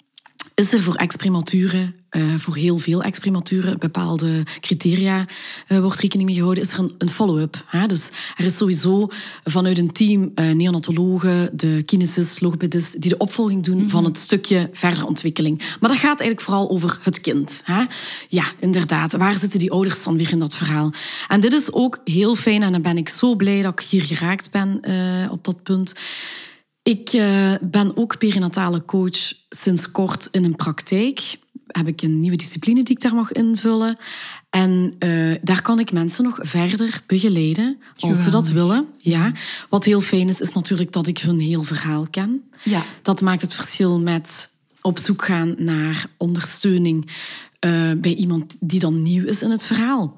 Is er voor ex-prematuren, eh, voor heel veel ex-prematuren, bepaalde criteria eh, wordt rekening mee gehouden, is er een, een follow-up. Dus er is sowieso vanuit een team eh, neonatologen, de kinesist, logopedist, die de opvolging doen van het stukje verdere ontwikkeling. Maar dat gaat eigenlijk vooral over het kind. Hè. Ja, inderdaad. Waar zitten die ouders dan weer in dat verhaal? En dit is ook heel fijn en dan ben ik zo blij dat ik hier geraakt ben op dat punt. Ik ben ook perinatale coach sinds kort in een praktijk. Heb ik een nieuwe discipline die ik daar mag invullen. En eh, daar kan ik mensen nog verder begeleiden, als ze dat willen. Ja. Wat heel fijn is, is natuurlijk dat ik hun heel verhaal ken. Ja. Dat maakt het verschil met op zoek gaan naar ondersteuning eh, bij iemand die dan nieuw is in het verhaal.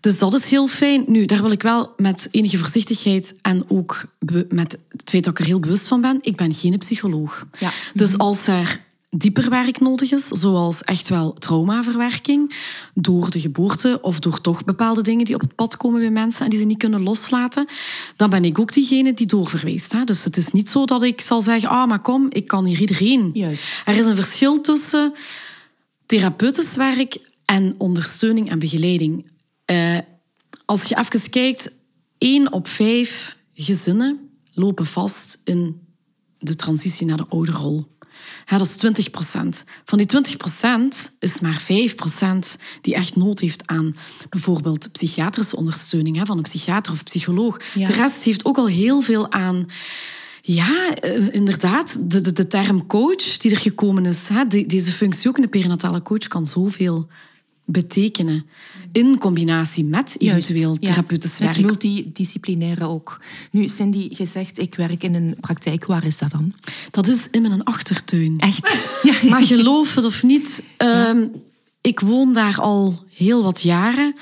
Dus dat is heel fijn. Nu, daar wil ik wel met enige voorzichtigheid en ook met het feit dat ik er heel bewust van ben, ik ben geen psycholoog. Ja. Dus als er dieper werk nodig is, zoals echt wel traumaverwerking, door de geboorte of door toch bepaalde dingen die op het pad komen bij mensen en die ze niet kunnen loslaten, dan ben ik ook diegene die doorverwijst. Hè? Dus het is niet zo dat ik zal zeggen, ah, maar kom, ik kan hier iedereen. Juist. Er is een verschil tussen therapeutisch werk en ondersteuning en begeleiding. Eh, als je even kijkt, één op vijf gezinnen lopen vast in de transitie naar de ouderrol. Ja, dat is 20 procent. Van die 20 procent is maar 5 procent die echt nood heeft aan bijvoorbeeld psychiatrische ondersteuning hè, van een psychiater of psycholoog. Ja. De rest heeft ook al heel veel aan ja, eh, inderdaad. De, de, de term coach die er gekomen is. Hè, die- deze functie ook in de perinatale coach kan zoveel betekenen. In combinatie met eventueel ja. therapeutisch werk. Het multidisciplinaire ook. Nu, Cindy, je zegt, ik werk in een praktijk. Waar is dat dan? Dat is in mijn achtertuin. Echt? Ja. Maar geloof het of niet, ehm, ik woon daar al heel wat jaren.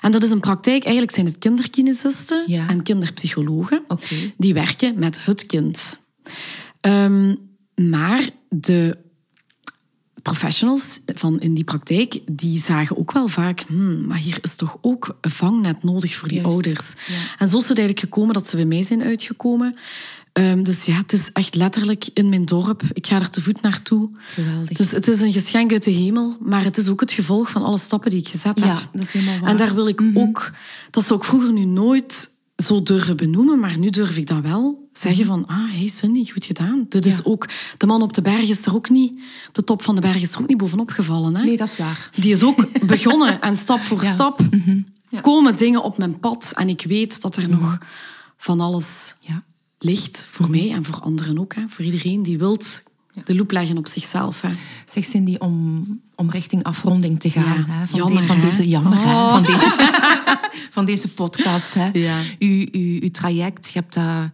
En dat is een praktijk, eigenlijk zijn het kinderkinesisten Ja. en kinderpsychologen. Die werken met het kind. Ehm, maar de professionals van in die praktijk, die zagen ook wel vaak, hmm, maar hier is toch ook een vangnet nodig voor die Juist, ouders. ja. En zo is het eigenlijk gekomen dat ze bij mij zijn uitgekomen. Ehm, dus ja, het is echt letterlijk in mijn dorp. Ik ga er te voet naartoe. Geweldig. Dus het is een geschenk uit de hemel, maar het is ook het gevolg van alle stappen die ik gezet Ja, heb. dat is helemaal waar. Mhm. En daar wil ik ook... Dat zou ik vroeger nu nooit zo durven benoemen, maar nu durf ik dat wel zeggen van... Ah, hey Cindy, goed gedaan. Dit is Mhm. Ja. ook... De man op de berg is er ook niet... Op de top van de berg is er ook niet bovenop gevallen. Hè? Nee, dat is waar. Die is ook begonnen en stap voor Ja. Mhm. stap komen dingen op mijn pad. En ik weet dat er nog van alles Ja. ligt, voor mij en voor anderen ook. Hè? Voor iedereen die wilt de loep leggen op zichzelf. Hè? Zeg Cindy, om, om richting afronding te gaan. Ja, hè, van, jammer, de- van deze jammer, hè, van, deze, van deze podcast. Hè. Ja. Uw, uw, uw traject, je hebt dat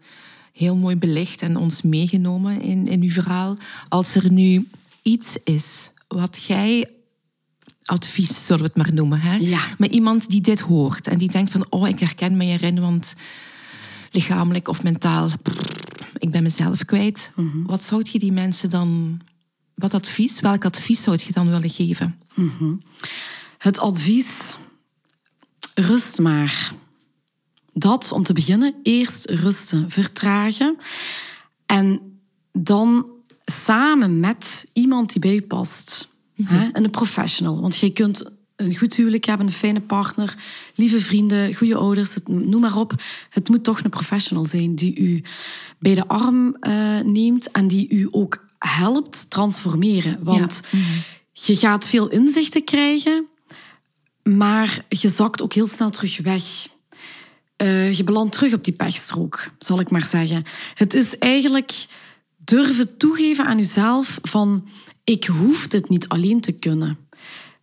heel mooi belicht en ons meegenomen in, in uw verhaal. Als er nu iets is wat jij advies, zullen we het maar noemen. Hè? Ja. Maar iemand die dit hoort en die denkt van, oh, ik herken me erin, want lichamelijk of mentaal, brrr, ik ben mezelf kwijt. Wat zou je die mensen dan, wat advies, welk advies zou je dan willen geven? Het advies, rust maar. Dat om te beginnen, eerst rusten, vertragen. En dan samen met iemand die bij je past. hè, Een professional. Want je kunt een goed huwelijk hebben, een fijne partner, lieve vrienden, goede ouders, het, noem maar op. Het moet toch een professional zijn die u bij de arm eh, neemt en die u ook helpt transformeren. Want je gaat veel inzichten krijgen, maar je zakt ook heel snel terug weg. Eh, je belandt terug op die pechstrook, zal ik maar zeggen. Het is eigenlijk durven toegeven aan jezelf van ik hoef dit niet alleen te kunnen.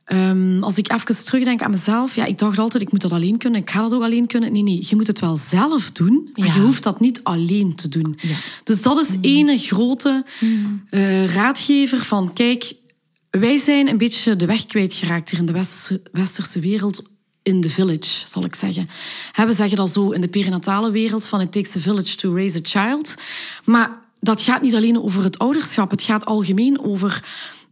Ehm, als ik even terugdenk aan mezelf, ja, ik dacht altijd ik moet dat alleen kunnen, ik ga dat ook alleen kunnen. Nee, nee, je moet het wel zelf doen, maar Ja. je hoeft dat niet alleen te doen. Ja. Dus dat is ene grote eh, raadgever van kijk, wij zijn een beetje de weg kwijtgeraakt hier in de westerse, wereld. In the village, zal ik zeggen. We zeggen dat zo in de perinatale wereld van it takes a village to raise a child. Maar dat gaat niet alleen over het ouderschap. Het gaat algemeen over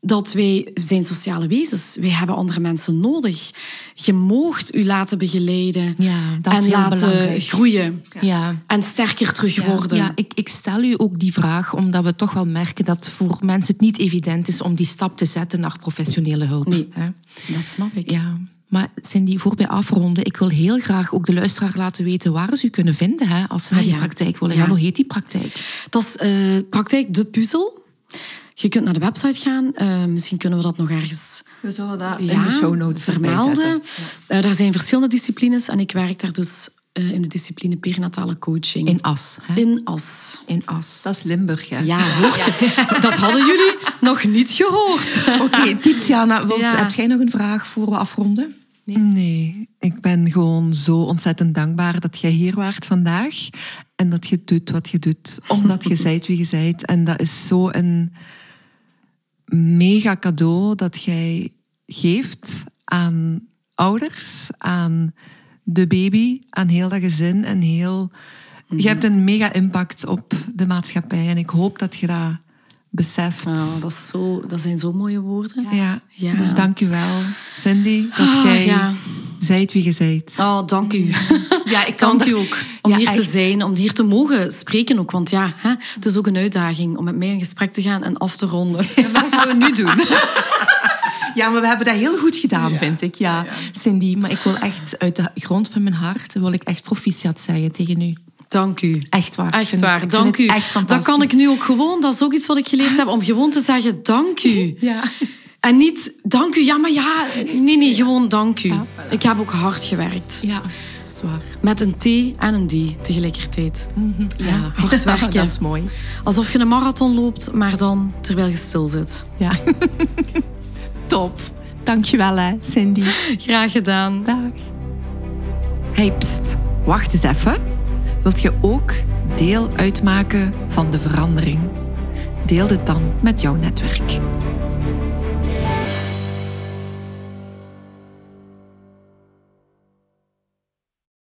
dat wij zijn sociale wezens. Wij hebben andere mensen nodig. Je moogt u laten begeleiden Ja, dat is en heel laten belangrijk. groeien. Ja. En sterker terug Ja, worden. Ja, ik, ik stel u ook die vraag omdat we toch wel merken dat voor mensen het niet evident is om die stap te zetten naar professionele hulp. Nee. Hè? Dat snap ik. Ja, maar Cindy, voor bij afronden, ik wil heel graag ook de luisteraar laten weten waar ze u kunnen vinden hè, als ze naar Ah, die ja. praktijk willen Ja. Hoe heet die praktijk? Dat is eh, praktijk De Puzzel. Je kunt naar de website gaan. Eh, misschien kunnen we dat nog ergens We zullen dat ja, vermelden. Eh, daar zijn verschillende disciplines en ik werk daar dus eh, in de discipline perinatale coaching. In As. Hè? In As. In As. Dat is Limburg, hè? Ja, hoor je? Dat hadden jullie nog niet gehoord. Oké, Tiziana, wilt, Ja. heb jij nog een vraag voor we afronden? Nee, ik ben gewoon zo ontzettend dankbaar dat jij hier waart vandaag. En dat je doet wat je doet. Omdat je zijt wie je zijt. En dat is zo een mega cadeau dat jij geeft aan ouders, aan de baby, aan heel dat gezin. En heel... Je hebt een mega impact op de maatschappij. En ik hoop dat je dat beseft. Nou, dat, is zo, dat zijn zo mooie woorden. Ja, Ja. dus dank u wel, Cindy, dat Ah, jij ja. Zijt wie je zijt. Oh, dank u. Ja, ik kan Dank u ook. Om Ja, hier te zijn, om hier te mogen spreken ook. Want ja, hè, het is ook een uitdaging om met mij in gesprek te gaan en af te ronden. Maar dat gaan we nu doen. Ja, maar we hebben dat heel goed gedaan, vind ik. Ja, Cindy, maar ik wil echt uit de grond van mijn hart wil ik echt proficiat zeggen tegen u. Dank u. Echt waar. Echt het- waar, dank u. Echt dat kan ik nu ook gewoon. Dat is ook iets wat ik geleerd heb, om gewoon te zeggen dank u. Ja. En niet dank u, ja, maar ja. Nee, nee, gewoon dank u. Ik heb ook hard gewerkt. Ja, dat is waar. Met een T en een D tegelijkertijd. Ja, hard werken. dat is mooi. Alsof je een marathon loopt, maar dan terwijl je stil zit. Ja. Top. Dankjewel, hè, Cindy. Graag gedaan. Dag. Hey, pst, wacht eens even. Wilt je ook deel uitmaken van de verandering? Deel dit dan met jouw netwerk.